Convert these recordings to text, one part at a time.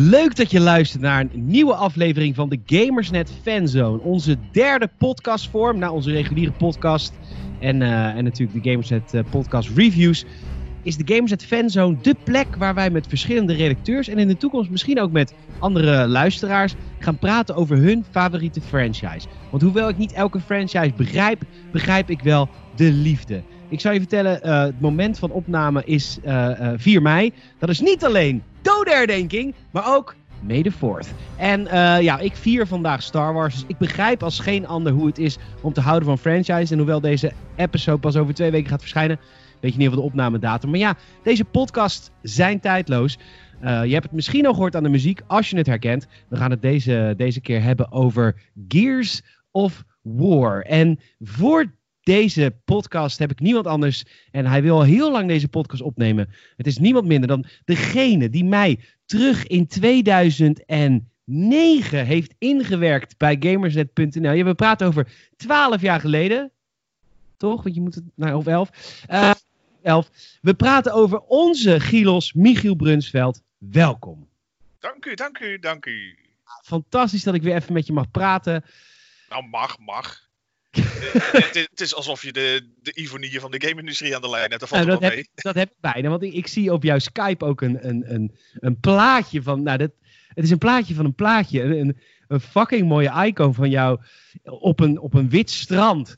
Leuk dat je luistert naar een nieuwe aflevering van de Gamersnet Fanzone. Onze derde podcastvorm na onze reguliere podcast en, uh, en natuurlijk de Gamersnet uh, podcast reviews. Is de Gamersnet Fanzone de plek waar wij met verschillende redacteurs en in de toekomst misschien ook met andere luisteraars gaan praten over hun favoriete franchise. Want hoewel ik niet elke franchise begrijp, begrijp ik wel de liefde. Ik zal je vertellen, uh, het moment van opname is uh, uh, 4 mei. Dat is niet alleen dodenherdenking, maar ook May the 4th. En ja, ik vier vandaag Star Wars. Dus ik begrijp als geen ander hoe het is om te houden van franchise. En hoewel deze episode pas over twee weken gaat verschijnen, weet je niet van de opnamedatum. Maar ja, deze podcasts zijn tijdloos. Uh, je hebt het misschien al gehoord aan de muziek, als je het herkent. We gaan het deze, deze keer hebben over Gears of War. En voor deze podcast heb ik niemand anders. En hij wil al heel lang deze podcast opnemen. Het is niemand minder dan degene die mij terug in 2009 heeft ingewerkt bij gamersnet.nl. Ja, we praten over 12 jaar geleden. Toch? Want je moet het naar of 11. Uh, 11. We praten over onze Gilos Michiel Brunsveld. Welkom. Dank u, dank u, dank u. Fantastisch dat ik weer even met je mag praten. Nou, mag, mag. Het, is, het, is alsof je de, de van de game-industrie aan de lijn hebt. Dat valt nou, dat, heb, dat heb ik bijna. Want ik, ik, zie op jouw Skype ook een, een, een, een plaatje van. Nou, dat, het is een plaatje van een plaatje. Een, een fucking mooie icoon van jou op een, op een wit strand.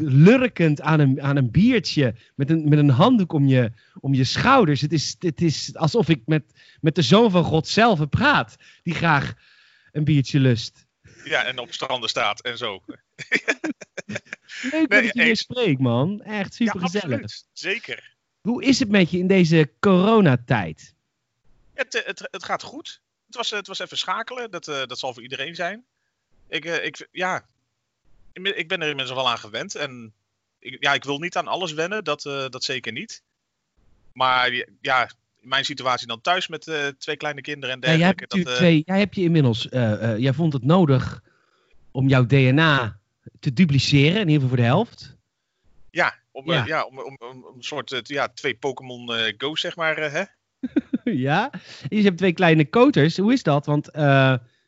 Lurkend aan een, aan een biertje. Met een, met een handdoek om je, om je schouders. Het is, het is alsof ik met, met de zoon van God zelf praat. Die graag een biertje lust. Ja, en op stranden staat en zo. Leuk dat je weer spreekt, man. Echt super ja, gezellig. Absoluut. Zeker. Hoe is het met je in deze coronatijd? Het, het, het gaat goed. Het was, het was even schakelen. Dat, uh, dat zal voor iedereen zijn. Ik, uh, ik, ja, ik ben er inmiddels wel aan gewend. En ik, ja, ik wil niet aan alles wennen. Dat, uh, dat zeker niet. Maar ja, mijn situatie dan thuis met uh, twee kleine kinderen en dergelijke. Ja, jij, dat, uh... twee, jij hebt je inmiddels, uh, jij vond het nodig om jouw DNA te dupliceren, in ieder geval voor de helft. Ja, om, ja. ja om, om, om, een soort ja, twee Pokémon Go, zeg maar. hè? ja, je hebt twee kleine koters. Hoe is dat? Want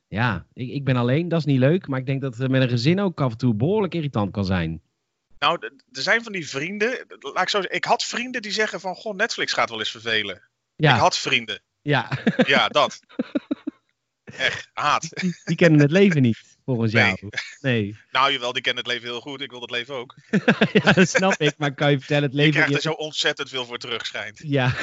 ja, ik, ik ben alleen, dat is niet leuk. Maar ik denk dat het met een gezin ook af en toe behoorlijk irritant kan zijn. Nou, er zijn van die vrienden. Laat ik zo zeggen, ik had vrienden die zeggen van, goh, Netflix gaat wel eens vervelen. Ja. Ik had vrienden. Ja. Ja, dat. Echt, haat. Die, die, kennen het leven niet, volgens nee. jou. Nee. Nou, jawel, die kennen het leven heel goed. Ik wil dat leven ook. ja, dat snap ik. Maar kan je vertellen, het leven... Je krijgt er zo ontzettend veel voor terug, schijnt. Ja.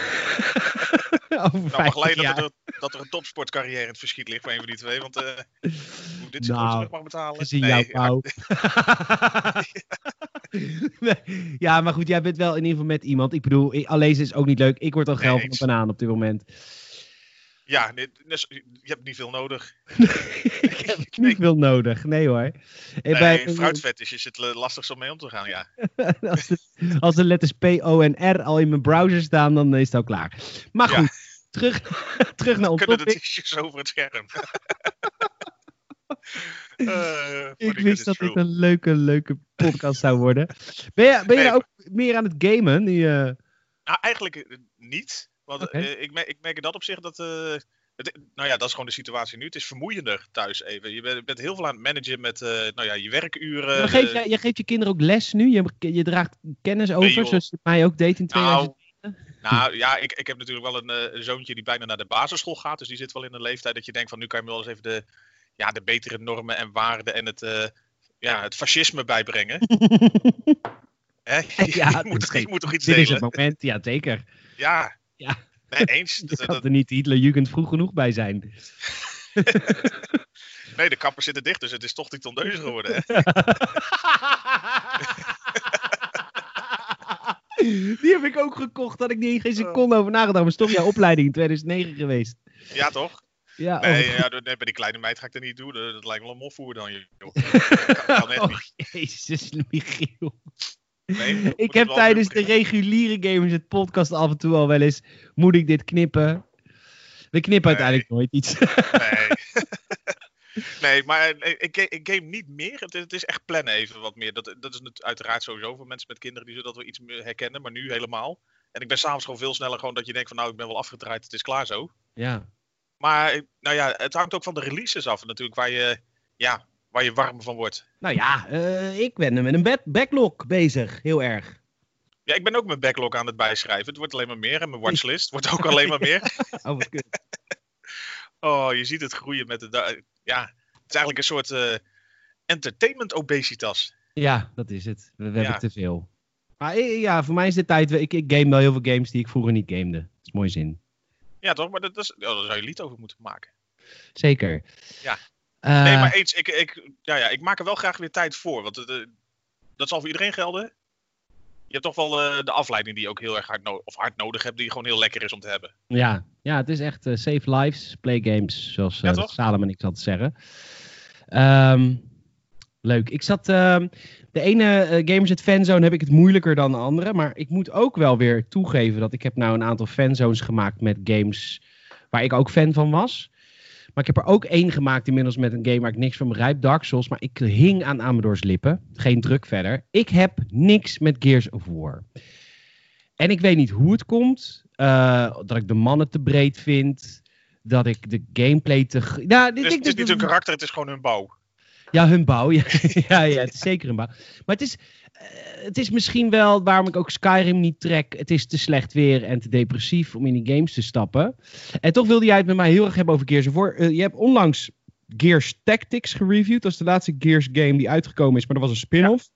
Over nou, mag leiden dat er, dat er een topsportcarrière in het verschiet ligt voor een van die twee. Want uh, hoe dit zich nou, terug mag betalen. Gezien nee, jouw pauw. nee. Ja, maar goed, jij bent wel in ieder geval met iemand. Ik bedoel, alleen is ook niet leuk. Ik word al geil Nee, van een banaan op dit moment. Ja, nee, dus je hebt niet veel nodig. ik heb niet veel nodig. Nee hoor. En Nee, bij- fruitvet is het lastig om mee om te gaan, ja. als, de, als de letters P, O en R al in mijn browser staan, dan is het al klaar. Maar Ja. goed, terug, terug naar ons Kunnen de tissues over het scherm. Eh, Ik wist is dat dit een leuke, leuke podcast zou worden. Ben je, ben je nou ook meer aan het gamen? Nu, eh, Nou, eigenlijk eh, niet. Want eh, ik, merk, ik merk dat opzicht dat. eh, het, nou ja, dat is gewoon de situatie nu. Het is vermoeiender thuis even. Je bent, je bent heel veel aan het managen met eh, nou ja, je werkuren. maar geef jij geeft je kinderen ook les nu? Je, je draagt kennis over, joh. zoals je mij ook deed in 2000. nou, nou ja, ik, ik heb natuurlijk wel een, zoontje die bijna naar de basisschool gaat. Dus die zit wel in een leeftijd dat je denkt van nu kan je me wel eens even de, ja, de betere normen en waarden en het, ja, het fascisme bijbrengen. Hè? Ja, je, moet, toch- je geen- moet toch iets Dit is delen? het moment, ja zeker. Ja. Ja. Nee, eens. Je Dat- er niet Hitlerjugend vroeg genoeg bij zijn. nee, de kappers zitten dicht, dus het is toch die tondeuze geworden. Hè? Die heb ik ook gekocht, had ik niet geen seconde over nagedacht. Maar is toch jouw opleiding in 2009 geweest. Ja, toch? Ja, Nee, oh, ja, nee, bij die kleine meid ga ik dat niet doen. Dat, lijkt wel een mofvoer dan. joh. Dat kan net oh, niet. jezus, Michiel. Nee, Ik heb tijdens de reguliere Gamers het podcast af en toe al wel eens... Moet ik dit knippen? We knippen Nee. uiteindelijk nooit iets. Nee. nee, maar eh, ik, ga- ik game niet meer. Het, is- het is echt plannen even wat meer. Dat, dat is uiteraard sowieso voor mensen met kinderen die zullen dat wel iets meer herkennen. Maar nu helemaal. En ik ben s'avonds gewoon veel sneller gewoon dat je denkt van nou ik ben wel afgedraaid, het is klaar zo. ja. Maar nou ja, het hangt ook van de releases af natuurlijk, waar je, ja, waar je warm van wordt. Nou ja, uh, ik ben met een backlog bezig, heel erg. Ja, ik ben ook mijn backlog aan het bijschrijven. Het wordt alleen maar meer en mijn watchlist wordt ook alleen maar meer. oh, wat kut. oh, je ziet het groeien met de... Ja, het is eigenlijk een soort uh, entertainment obesitas. Ja, dat is het. We, we ja. hebben te veel. Maar ja, voor mij is dit tijd... Ik, ik game wel heel veel games die ik vroeger niet gamede. Dat is mooi zin. Ja, toch? Maar dat is, oh, daar zou je lied over moeten maken. Zeker. Ja. Uh, nee, maar eens, ik, ik, ja, ja, ik maak er wel graag weer tijd voor. Want uh, dat zal voor iedereen gelden. Je hebt toch wel uh, de afleiding die je ook heel erg hard, no of hard nodig hebt, die gewoon heel lekker is om te hebben. Ja, ja het is echt save lives, play games, zoals ja, Salem en ik zat te zeggen. Um, leuk. Ik zat. Uh, de ene uh, Gamers at Fanzone heb ik het moeilijker dan de andere. Maar ik moet ook wel weer toegeven dat ik heb nou een aantal fanzones gemaakt met games waar ik ook fan van was. Maar ik heb er ook één gemaakt inmiddels met een game waar ik niks van begrijp. Dark Souls. Maar ik hing aan Amador's lippen. Geen druk verder. Ik heb niks met Gears of War. En ik weet niet hoe het komt. Uh, dat ik de mannen te breed vind. Dat ik de gameplay te... Nou, dit, het is niet hun karakter, het is gewoon hun bouw. Ja, hun bouw. Ja, ja, ja, het is zeker een bouw. Maar het is, uh, het is misschien wel waarom ik ook Skyrim niet trek. Het is te slecht weer en te depressief om in die games te stappen. En toch wilde jij het met mij heel erg hebben over Gears of War. Uh, je hebt onlangs Gears Tactics gereviewd. Dat is de laatste Gears game die uitgekomen is, maar dat was een spin-off.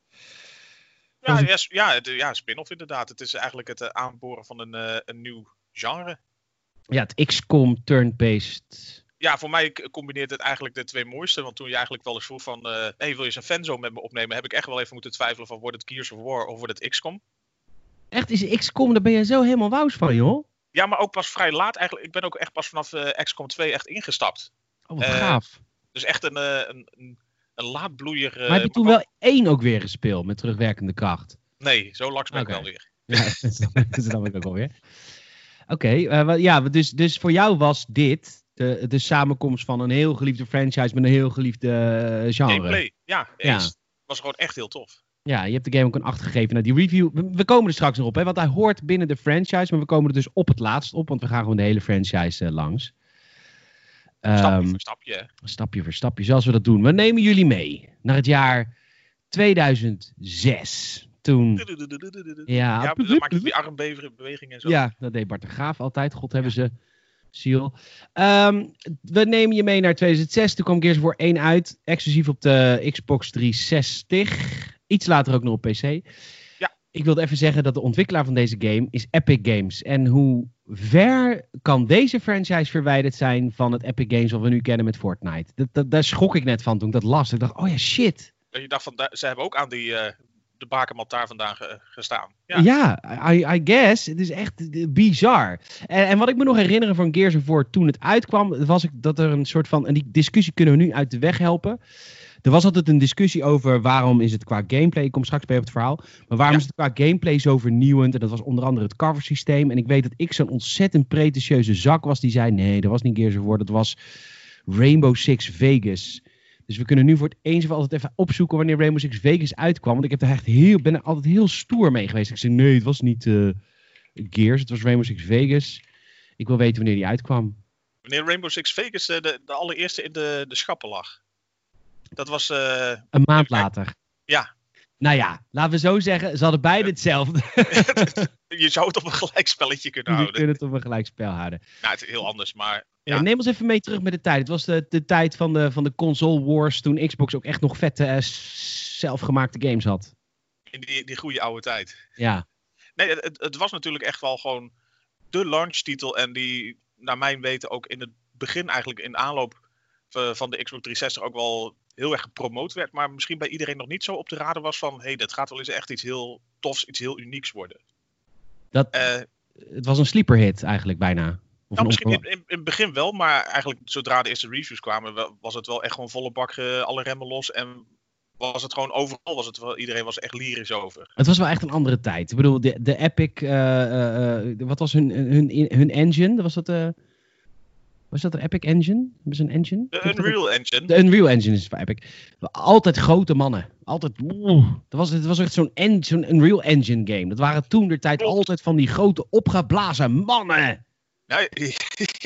Ja, ja, ja, ja spin-off inderdaad. Het is eigenlijk het uh, aanboren van een, een nieuw genre. Ja, het XCOM turn-based ja, voor mij combineert het eigenlijk de twee mooiste. Want toen je eigenlijk wel eens vroeg van, uh, hey, wil je eens een fanzone met me opnemen? Heb ik echt wel even moeten twijfelen van, wordt het Gears of War of wordt het XCOM? Echt, is XCOM, daar ben je zo helemaal wous van, joh? Ja, maar ook pas vrij laat eigenlijk. Ik ben ook echt pas vanaf uh, XCOM 2 echt ingestapt. Oh, wat uh, gaaf. Dus echt een, een, een, een laatbloeier... maar heb je toen wel één ook weer gespeeld met terugwerkende kracht? Nee, zo langs ben okay. ik wel weer. Ja, dat snap ik ook alweer. Oké, okay, ja, dus, dus voor jou was dit de, de samenkomst van een heel geliefde franchise met een heel geliefde uh, genre. Gameplay, ja. Ja. Was gewoon echt heel tof. Ja, je hebt de game ook een 8 gegeven. Nou, die review, we, komen er straks nog op, hè, want hij hoort binnen de franchise, maar we komen er dus op het laatst op, want we gaan gewoon de hele franchise uh, langs. Stapje voor stapje. Stapje voor stapje, zoals we dat doen. We nemen jullie mee naar het jaar 2006. Toen. Ja, ja dan maak je die armbeweging en zo. Ja, dat deed Bart de Graaf altijd. God hebben ze Ziel. Um, we nemen je mee naar 2006. Toen kwam Gears of War 1 uit. Exclusief op de Xbox 360. Iets later ook nog op PC. Ja. Ik wilde even zeggen dat de ontwikkelaar van deze game is Epic Games. En hoe ver kan deze franchise verwijderd zijn van het Epic Games wat we nu kennen met Fortnite? Dat, dat, daar schrok ik net van toen ik dat las. Ik dacht, oh ja, shit. Je dacht van, ze hebben ook aan die, uh, de bakermat daar vandaan gestaan. Ja, ja I, I, guess. Het is echt bizar. En, en, wat ik me nog herinneren van Gears of War toen het uitkwam, was ik dat er een soort van, en die discussie kunnen we nu uit de weg helpen. Er was altijd een discussie over waarom is het qua gameplay, ik kom straks bij op het verhaal, maar waarom is het qua gameplay zo vernieuwend? En dat was onder andere het cover systeem. En ik weet dat ik zo'n ontzettend pretentieuze zak was die zei, nee, dat was niet Gears of War, dat was Rainbow Six Vegas. Dus we kunnen nu voor het eens of altijd even opzoeken wanneer Rainbow Six Vegas uitkwam. Want ik heb er echt heel, ben er altijd heel stoer mee geweest. Ik zei nee, het was niet uh, Gears, het was Rainbow Six Vegas. Ik wil weten wanneer die uitkwam. Wanneer Rainbow Six Vegas uh, de, de, allereerste in de, de schappen lag. Dat was... Uh, een maand later. Ja. Nou ja, laten we zo zeggen, ze hadden beide hetzelfde. je zou het op een gelijkspelletje kunnen houden. Je kunt het op een gelijkspel houden. Nou, het is heel anders, maar... Ja. neem ons even mee terug met de tijd. Het was de, de tijd van de, van de console wars, toen Xbox ook echt nog vette uh, zelfgemaakte games had. In die, die goede oude tijd. Ja. Nee, het, het was natuurlijk echt wel gewoon de launchtitel en die, naar mijn weten, ook in het begin eigenlijk in aanloop van de Xbox 360 ook wel heel erg gepromoot werd, maar misschien bij iedereen nog niet zo op de radar was van, hé, hey, dat gaat wel eens echt iets heel tofs, iets heel unieks worden. Dat, uh, het was een sleeper hit eigenlijk bijna. Nou, misschien in, in, in, het begin wel, maar eigenlijk zodra de eerste reviews kwamen, was het wel echt gewoon volle bak uh, alle remmen los en was het gewoon overal, was het wel, iedereen was echt lyrisch over. Het was wel echt een andere tijd. Ik bedoel, de, de Epic, uh, wat was hun, hun, hun engine? Was dat... Was dat de Epic Engine? Hebben ze een engine? De Unreal Engine. De Unreal Engine is van Epic. Altijd grote mannen. Altijd. Dat was, het was echt zo'n zo'n Unreal Engine game. Dat waren toen de tijd altijd van die grote opgeblazen mannen. Ja,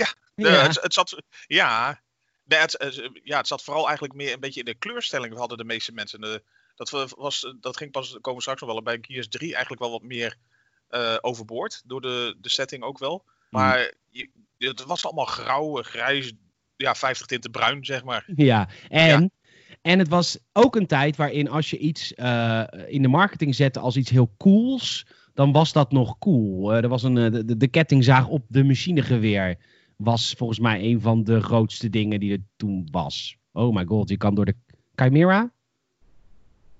ja. De- Ja. het, het zat, ja, het, ja, het zat vooral eigenlijk meer een beetje in de kleurstelling. hadden de meeste mensen. De, dat, wa- was, dat ging pas, komen we straks nog wel, bij Gears 3 eigenlijk wel wat meer eh, overboord. Door de, de setting ook wel. Maar je, het was allemaal grauw, grijs, ja, 50 tinten bruin, zeg maar. Ja, en, en het was ook een tijd waarin als je iets eh, in de marketing zette als iets heel cools, dan was dat nog cool. Er was een, eh, de, de kettingzaag op de machinegeweer was volgens mij een van de grootste dingen die er toen was. Oh my god, je kan door de Chimera?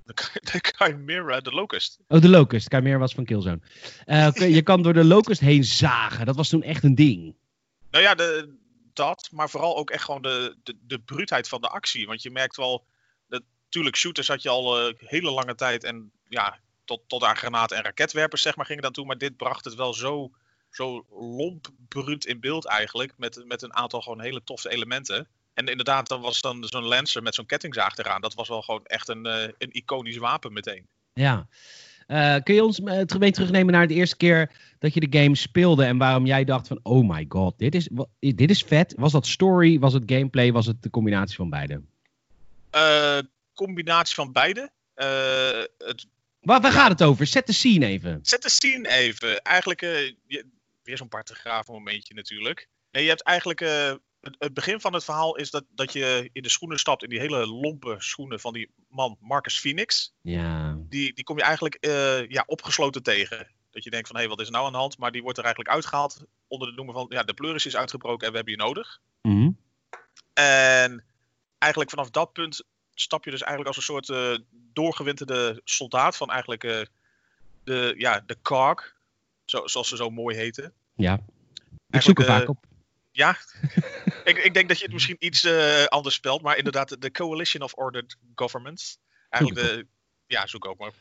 De, Chi- de Chimera, de Locust. Oh, de Locust. Chimera was van Killzone. Eh, je kan door de Locust heen zagen. Dat was toen echt een ding. Nou ja, de, dat, maar vooral ook echt gewoon de, de, de bruutheid van de actie. Want je merkt wel, natuurlijk shooters had je al eh, hele lange tijd en ja, tot, tot aan granaten en raketwerpers zeg maar gingen dan toe. Maar dit bracht het wel zo, zo lomp bruut in beeld eigenlijk, met, met een aantal gewoon hele toffe elementen. En inderdaad, dan was dan zo'n Lancer met zo'n kettingzaag eraan. Dat was wel gewoon echt een, eh, een iconisch wapen meteen. Ja. Eh, kun je ons uh, mee terugnemen naar de eerste keer dat je de game speelde en waarom jij dacht van, oh my god, dit is, dit is vet. Was dat story, was het gameplay, was het de combinatie van beide? Eh, combinatie van beide. Eh, het Waar, waar gaat het over? Zet de scene even. Zet de scene even. Eigenlijk, eh, je- weer zo'n partegraaf momentje natuurlijk. Nee, je hebt eigenlijk, eh, het, begin van het verhaal is dat, dat je in de schoenen stapt, in die hele lompe schoenen van die man Marcus Phoenix. Ja. Die, die kom je eigenlijk eh, ja, opgesloten tegen. Dat je denkt van, hé, wat is er nou aan de hand? Maar die wordt er eigenlijk uitgehaald onder de noemer van, ja, de pleuris is uitgebroken en we hebben je nodig. Mhm. En eigenlijk vanaf dat punt stap je dus eigenlijk als een soort eh, doorgewinterde soldaat van eigenlijk eh, de, ja, de Karg, zo, zoals ze zo mooi heten. Ja. Ik zoek er vaak op. Ja, ik, ik denk dat je het misschien iets eh, anders spelt, maar inderdaad de Coalition of Ordered Governments. Eigenlijk de, ja, zoek ook maar.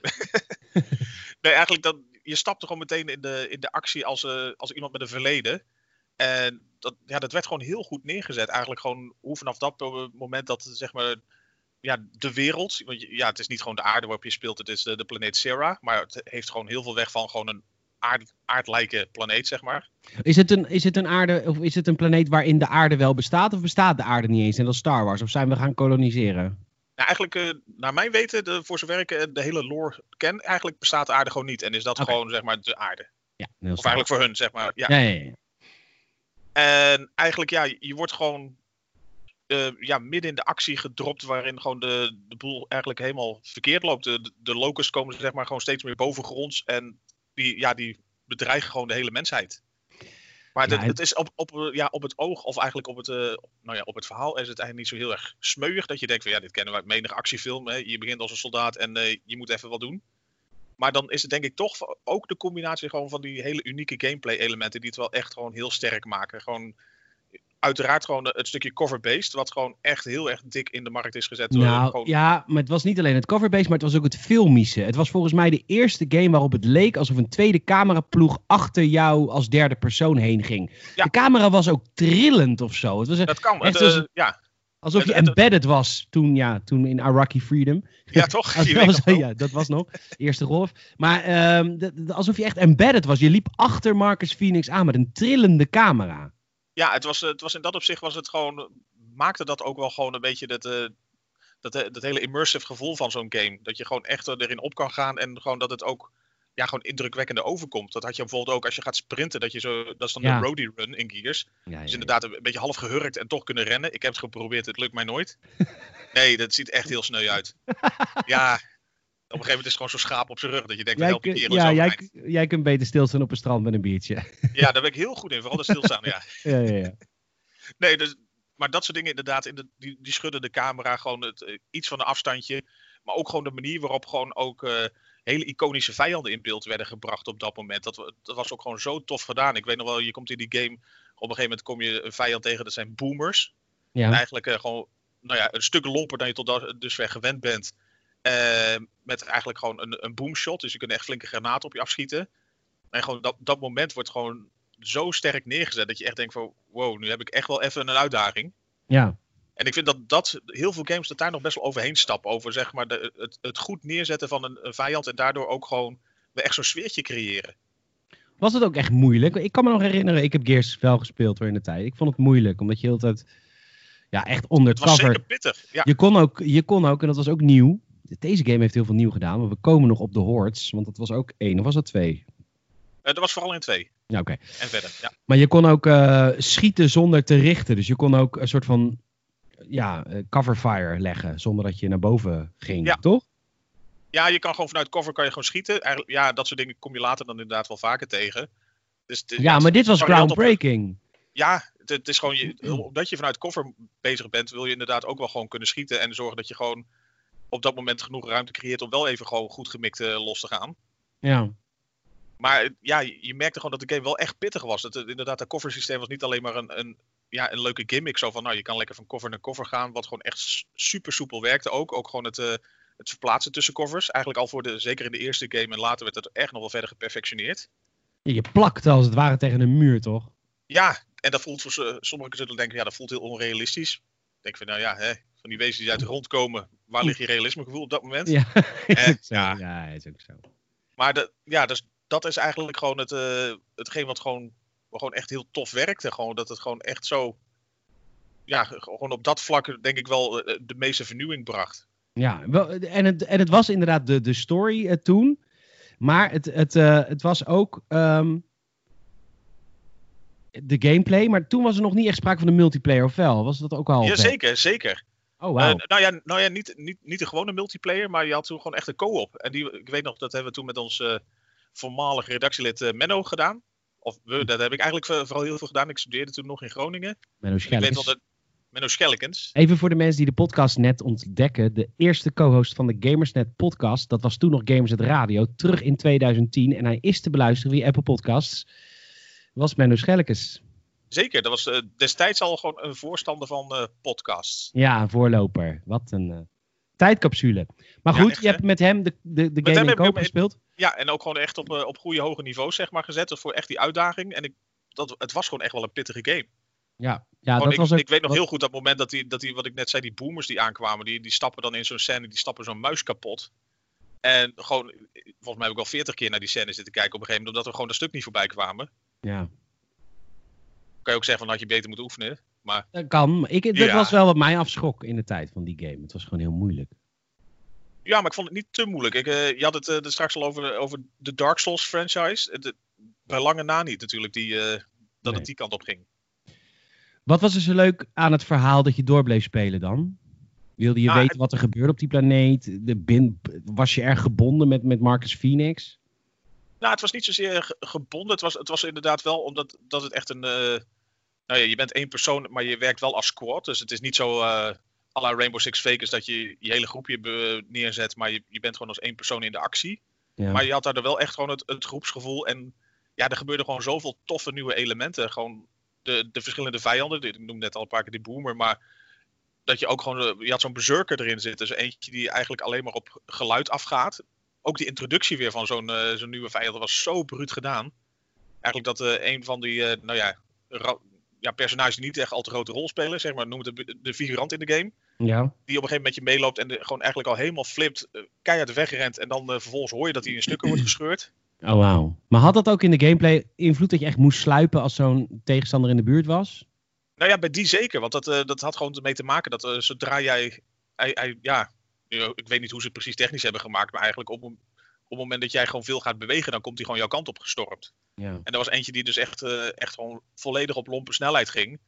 nee, eigenlijk dan, je stapt er gewoon meteen in de, in de actie als, als iemand met een verleden. En dat, ja, dat werd gewoon heel goed neergezet. Eigenlijk gewoon hoe vanaf dat moment dat zeg maar ja, de wereld. Want ja, het is niet gewoon de aarde waarop je speelt, het is de, de planeet Sera. Maar het heeft gewoon heel veel weg van gewoon een aard, aardlijke planeet, zeg maar. Is het, een, is het een aarde, of is het een planeet waarin de aarde wel bestaat, of bestaat de aarde niet eens, net als Star Wars? Of zijn we gaan koloniseren? Nou, eigenlijk, eh, naar mijn weten, de, voor zover ik eh, de hele lore ken, eigenlijk bestaat de aarde gewoon niet. En is dat gewoon, zeg maar, de aarde. Ja, Of eigenlijk voor hun, zeg maar. Ja. Ja, ja, ja. En eigenlijk, ja, je wordt gewoon eh, ja, midden in de actie gedropt, waarin gewoon de, de boel eigenlijk helemaal verkeerd loopt. De, de, locusts komen, zeg maar, gewoon steeds meer bovengronds. En die, ja, die bedreigen gewoon de hele mensheid. Maar het, het is op, op, ja, op het oog, of eigenlijk op het, eh, nou ja, op het verhaal, is het eigenlijk niet zo heel erg smeuig. Dat je denkt van ja, dit kennen we uit menige actiefilm. Hè? Je begint als een soldaat en eh, je moet even wat doen. Maar dan is het denk ik toch ook de combinatie gewoon van die hele unieke gameplay elementen die het wel echt gewoon heel sterk maken. Gewoon uiteraard gewoon het stukje cover-based, wat gewoon echt heel erg dik in de markt is gezet. door Nou, gewoon- ja, maar het was niet alleen het coverbase, maar het was ook het filmische. Het was volgens mij de eerste game waarop het leek alsof een tweede cameraploeg achter jou als derde persoon heen ging. Ja. De camera was ook trillend of zo. Het was Dat kan. Het, eh, ja. alsof je embedded was toen, ja, toen in Iraqi Freedom. ja, toch? Weet was- ja, dat was nog. Eerste golf. Maar ehm, alsof je echt embedded was. Je liep achter Marcus Phoenix aan met een trillende camera. Ja, het was, het was in dat opzicht was het gewoon, maakte dat ook wel gewoon een beetje dat, eh, dat, eh, dat hele immersive gevoel van zo'n game. Dat je gewoon echt erin op kan gaan en gewoon dat het ook ja, gewoon indrukwekkender overkomt. Dat had je bijvoorbeeld ook als je gaat sprinten, dat je zo, dat is dan Ja. de roadie run in Gears. Ja, Dus inderdaad een beetje half gehurkt en toch kunnen rennen. Ik heb het geprobeerd, het lukt mij nooit. Nee, dat ziet echt heel sneu uit. Ja, een gegeven moment is het gewoon zo'n schaap op zijn rug dat je denkt, Jij, help ja, jij, jij kunt beter stilstaan op een strand met een biertje. Ja, daar ben ik heel goed in, vooral de stilstaan. Ja. ja, ja, ja. Nee, dus, maar dat soort dingen inderdaad, in de, die, die schudden de camera gewoon het, eh, iets van een afstandje. Maar ook gewoon de manier waarop gewoon ook eh, hele iconische vijanden in beeld werden gebracht op dat moment. Dat, wa- dat was ook gewoon zo tof gedaan. Ik weet nog wel, je komt in die game, op een gegeven moment kom je een vijand tegen, dat zijn boomers. ja. Eigenlijk eh, gewoon nou ja, een stuk lomper dan je tot dusver gewend bent. Eh, met eigenlijk gewoon een, een boomshot. Dus je kunt echt flinke granaten op je afschieten. En gewoon dat, dat moment wordt gewoon zo sterk neergezet dat je echt denkt van wow, nu heb ik echt wel even een uitdaging. ja. En ik vind dat, dat heel veel games dat daar nog best wel overheen stappen. Over zeg maar de, het, het goed neerzetten van een, een vijand en daardoor ook gewoon weer echt zo'n sfeertje creëren. Was het ook echt moeilijk? Ik kan me nog herinneren, ik heb Gears wel gespeeld hoor in de tijd. Ik vond het moeilijk, omdat je heel tijd ja, echt onder het, Het was cover... zeker pittig. Ja, Je kon, ook, je kon ook, en dat was ook nieuw. Deze game heeft heel veel nieuw gedaan, maar we komen nog op de Hordes. Want dat was ook één, of was dat twee? Eh, dat was vooral in twee. Ja, oké. En verder. Ja. Maar je kon ook eh, schieten zonder te richten. Dus je kon ook een soort van ja, eh, coverfire leggen, zonder dat je naar boven ging, Ja. toch? ja, je kan gewoon vanuit cover kan je gewoon schieten. Eigenlijk, ja, dat soort dingen kom je later dan inderdaad wel vaker tegen. Dus, Ja, maar dit was op- groundbreaking. Ja, het, het is gewoon, je, omdat je vanuit cover bezig bent, wil je inderdaad ook wel gewoon kunnen schieten. En zorgen dat je gewoon op dat moment genoeg ruimte creëert om wel even gewoon goed gemikt eh, los te gaan. Ja. Maar eh, ja, je merkte gewoon dat de game wel echt pittig was. Het- inderdaad, dat cover systeem was niet alleen maar een, een, ja, een leuke gimmick. Zo van, nou, je kan lekker van cover naar cover gaan. Wat gewoon echt super soepel werkte ook. Ook gewoon het, eh, het verplaatsen tussen covers. Eigenlijk al voor de, zeker in de eerste game. En later werd het echt nog wel verder geperfectioneerd. Je plakte als het ware tegen een muur, toch? Ja, en dat voelt voor sommigen zullen denken, ja, dat voelt heel onrealistisch. Ik denk van, nou ja, hè, van die wezens die uit de grond komen, waar ligt je realismegevoel op dat moment? Ja, is Eh, zo. ja. ja, is ook zo. Maar de, ja, dus, dat is eigenlijk gewoon het, eh, hetgeen wat gewoon, wat gewoon echt heel tof werkte. Gewoon dat het gewoon echt zo, ja, gewoon op dat vlak denk ik wel eh, de meeste vernieuwing bracht. Ja, wel, en, het, en het was inderdaad de, de story toen. Maar het, het, het was ook ehm, de gameplay. Maar toen was er nog niet echt sprake van de multiplayer, of wel? Was dat ook al? Ja, zeker, zeker. Oh, wauw. Eh, nou ja, nou ja niet, niet, niet de gewone multiplayer, maar je had toen gewoon echt een co-op. En die, ik weet nog, dat hebben we toen met ons eh voormalig redactielid eh, Menno gedaan. Of we, dat heb ik eigenlijk voor- vooral heel veel gedaan. Ik studeerde toen nog in Groningen. Menno dat Menno Schellekens. Even voor de mensen die de podcast net ontdekken. De eerste co-host van de Gamersnet podcast. Dat was toen nog Gamersnet Radio. Terug in 2010. En hij is te beluisteren via Apple Podcasts. Was Menno Schellekes. Zeker, dat was eh, destijds al gewoon een voorstander van eh, podcasts. Ja, een voorloper. Wat een eh, tijdcapsule. Maar Ja, goed, echt, je hebt met hem de, de, de game in koop mee- gespeeld. Ja, en ook gewoon echt op, op goede hoge niveaus zeg maar gezet. Dus voor echt die uitdaging. En ik, dat, het was gewoon echt wel een pittige game. Ja, ja Gewoon, dat ik, was ook... ik weet nog wat- heel goed dat moment dat die, dat die, wat ik net zei, die boomers die aankwamen, die, die stappen dan in zo'n scène, die stappen zo'n muis kapot. En gewoon, volgens mij heb ik wel veertig keer naar die scène zitten kijken op een gegeven moment, omdat we gewoon dat stuk niet voorbij kwamen. Ja, Kan je ook zeggen van, had je beter moeten oefenen. Maar dat kan. Ik, dat Ja. was wel wat mij afschrok in de tijd van die game. Het was gewoon heel moeilijk. ja, maar ik vond het niet te moeilijk. Ik, eh, je had het er straks al over, over de Dark Souls franchise. Bij lange na niet natuurlijk, die, eh, dat Nee. het die kant op ging. Wat was er zo leuk aan het verhaal dat je door bleef spelen dan? Wilde je Ah, weten wat er gebeurde op die planeet? De bin, was je erg gebonden met, met Marcus Phoenix? Nou, het was niet zozeer ge- gebonden. Het was, het was inderdaad wel omdat dat het echt een. eh, nou ja, je bent één persoon, maar je werkt wel als squad. Dus het is niet zo. eh à la Rainbow Six Vegas dat je je hele groepje neerzet, maar je, je bent gewoon als één persoon in de actie. Ja. Maar je had daar wel echt gewoon het, het groepsgevoel. En ja, er gebeurden gewoon zoveel toffe nieuwe elementen. Gewoon de, de verschillende vijanden. Ik noemde net al een paar keer die boomer, maar dat je ook gewoon. eh, Je had zo'n berserker erin zitten. Dus eentje die eigenlijk alleen maar op geluid afgaat. Ook die introductie weer van zo'n eh, zo'n nieuwe vijand was zo bruut gedaan. Eigenlijk dat eh, een van die, eh, nou ja, ja, personages die niet echt al te grote rol spelen, zeg maar, noem het de, de figurant in de game. ja. Die op een gegeven moment met je meeloopt en de, gewoon eigenlijk al helemaal flipt, keihard wegrent. En dan vervolgens hoor je dat hij in stukken wordt gescheurd. Oh, wauw. Maar had dat ook in de gameplay invloed dat je echt moest sluipen als zo'n tegenstander in de buurt was? Nou ja, bij die zeker. Want dat, dat had gewoon ermee te maken dat zodra jij. Hij, hij- ja, ik weet niet hoe ze het precies technisch hebben gemaakt. Maar eigenlijk op, een- op het moment dat jij gewoon veel gaat bewegen, dan komt hij gewoon jouw kant op gestormd. Ja. En er was eentje die dus echt, eh, echt gewoon volledig op lompe snelheid ging.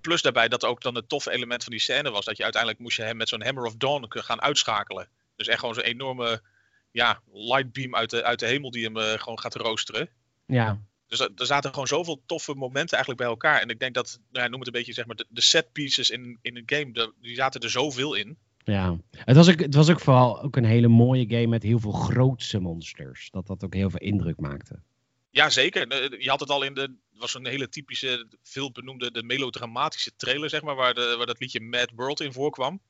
Plus daarbij dat ook dan het toffe element van die scène was. Dat je uiteindelijk moest je hem met zo'n Hammer of Dawn gaan uitschakelen. Dus echt gewoon zo'n enorme ja, lightbeam uit de, uit de hemel die hem eh, gewoon gaat roosteren. Ja. Dus er zaten gewoon zoveel toffe momenten eigenlijk bij elkaar. En ik denk dat, nou ja, noem het een beetje zeg maar, de, de set pieces in, in een game, de- die zaten er zoveel in. Ja, het was, ook, het was ook vooral ook een hele mooie game met heel veel grootse monsters. Dat dat ook heel veel indruk maakte. Ja, zeker. Je had het al in de, het was een hele typische, veel benoemde, de melodramatische trailer, zeg maar, waar, de, waar dat liedje Mad World in voorkwam.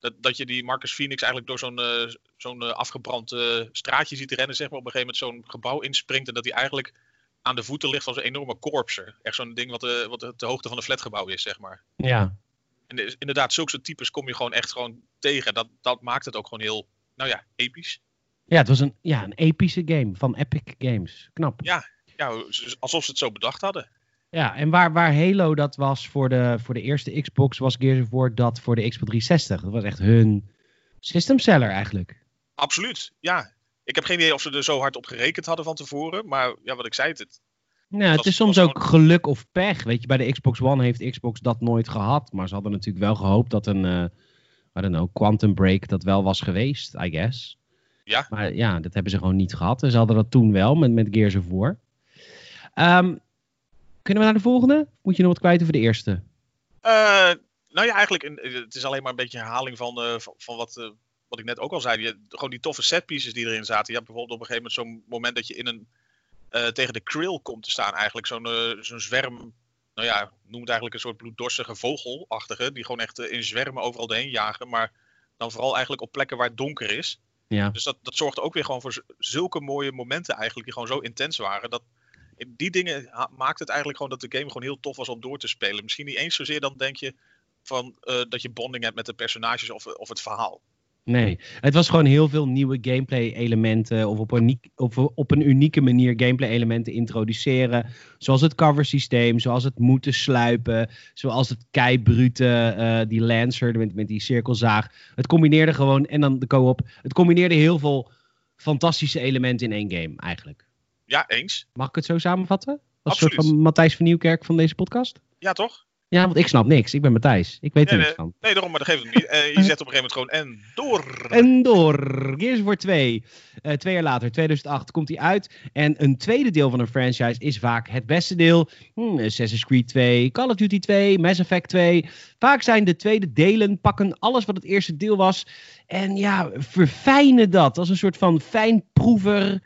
Dat, dat je die Marcus Phoenix eigenlijk door zo'n eh, zo'n eh, afgebrand eh, straatje ziet rennen, zeg maar, op een gegeven moment zo'n gebouw inspringt en dat hij eigenlijk aan de voeten ligt van zo'n enorme korpser. Echt zo'n ding wat, wat de hoogte van een flatgebouw is, zeg maar. Ja, En is- inderdaad, zulke soort types kom je gewoon echt gewoon tegen. Dat, dat maakt het ook gewoon heel, nou ja, episch. ja het was een, ja, een epische game van Epic Games. Knap. Ja. ja, alsof ze het zo bedacht hadden. Ja, en waar, waar Halo dat was voor de, voor de eerste Xbox, was Gears of War dat voor de Xbox 360. Dat was echt hun system seller eigenlijk. Absoluut, ja. Ik heb geen idee of ze er zo hard op gerekend hadden van tevoren. Maar ja, wat ik zei, het, Nou, het was- is soms ook geluk of pech. Weet je, bij de Xbox One heeft Xbox dat nooit gehad. Maar ze hadden natuurlijk wel gehoopt dat een, eh I don't know, Quantum Break dat wel was geweest, I guess. Ja. Maar ja, dat hebben ze gewoon niet gehad. En ze hadden dat toen wel met, met Gears of War. Ehm, kunnen we naar de volgende? Moet je nog wat kwijt over de eerste? Eh, nou ja, eigenlijk, het is alleen maar een beetje herhaling van, eh, van, van wat, wat ik net ook al zei. Je, gewoon die toffe setpieces die erin zaten. Je hebt bijvoorbeeld op een gegeven moment zo'n moment dat je in een, tegen de krill komt te staan eigenlijk. Zo'n eh, zo'n zwerm, nou ja, noem het eigenlijk een soort bloeddorstige vogelachtige. Die gewoon echt eh, in zwermen overal heen jagen. Maar dan vooral eigenlijk op plekken waar het donker is. Ja. Dus dat, dat zorgt ook weer gewoon voor zulke mooie momenten eigenlijk. Die gewoon zo intens waren. Dat, die dingen maakt het eigenlijk gewoon dat de game gewoon heel tof was om door te spelen. Misschien niet eens zozeer dan denk je van, eh, dat je bonding hebt met de personages of, of het verhaal. Nee, het was gewoon heel veel nieuwe gameplay elementen of op een, of op een unieke manier gameplay elementen introduceren. Zoals het cover systeem, zoals het moeten sluipen, zoals het keibrute, eh die Lancer met, met die cirkelzaag. Het combineerde gewoon, en dan de co-op, het combineerde heel veel fantastische elementen in één game eigenlijk. Ja, eens. Mag ik het zo samenvatten? Als een soort Absoluut. van Matthijs van Nieuwkerk van deze podcast? Ja, toch? Ja, want ik snap niks. Ik ben Matthijs. Ik weet er niks van. Nee, daarom, maar dat geeft het niet. Eh, je zet op een gegeven moment gewoon en door. En door. Gears War 2. Eh, twee jaar later, 2008, komt hij uit. En een tweede deel van een franchise is vaak het beste deel. Hm, Assassin's Creed 2, Call of Duty 2, Mass Effect 2. Vaak zijn de tweede delen, pakken alles wat het eerste deel was. En ja, verfijnen dat als een soort van fijnproever.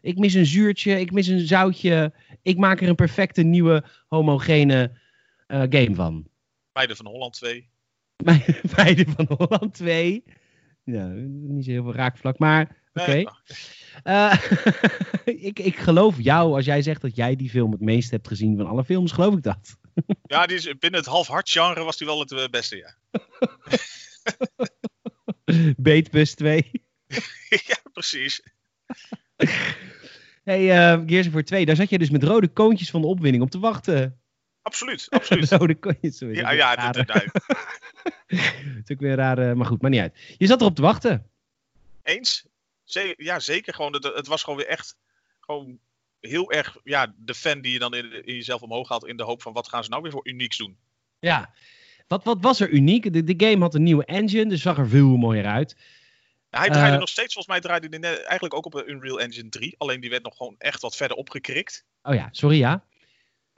Ik mis een zuurtje, ik mis een zoutje. Ik maak er een perfecte nieuwe homogene game van. Meiden van Holland 2. Meiden van Holland 2. Ja, niet zo heel veel raakvlak, maar oké. Eh, ik, ik geloof jou als jij zegt dat jij die film het meest hebt gezien van alle films, geloof ik dat. Ja, die is, binnen het half-hard genre was die wel het eh, beste, ja. Beetbus 2. ja, precies. Hey, eh Gears of War 2, daar zat je dus met rode koontjes van de opwinning op te wachten. Absoluut, absoluut. rode koontjes, sorry. Ja, dat is ja, is ook weer raar, eh, maar goed, maar niet uit. Je zat erop te wachten. eens. Ja, zeker. Gewoon, het, het was gewoon weer echt gewoon heel erg ja, de fan die je dan in, in jezelf omhoog haalt in de hoop van wat gaan ze nou weer voor unieks doen. Ja. Wat, wat was er uniek? De, de game had een nieuwe engine, dus zag er veel mooier uit. Hij draaide Eh, nog steeds, volgens mij draaide hij net- eigenlijk ook op een Unreal Engine 3. Alleen die werd nog gewoon echt wat verder opgekrikt. Oh ja, sorry ja.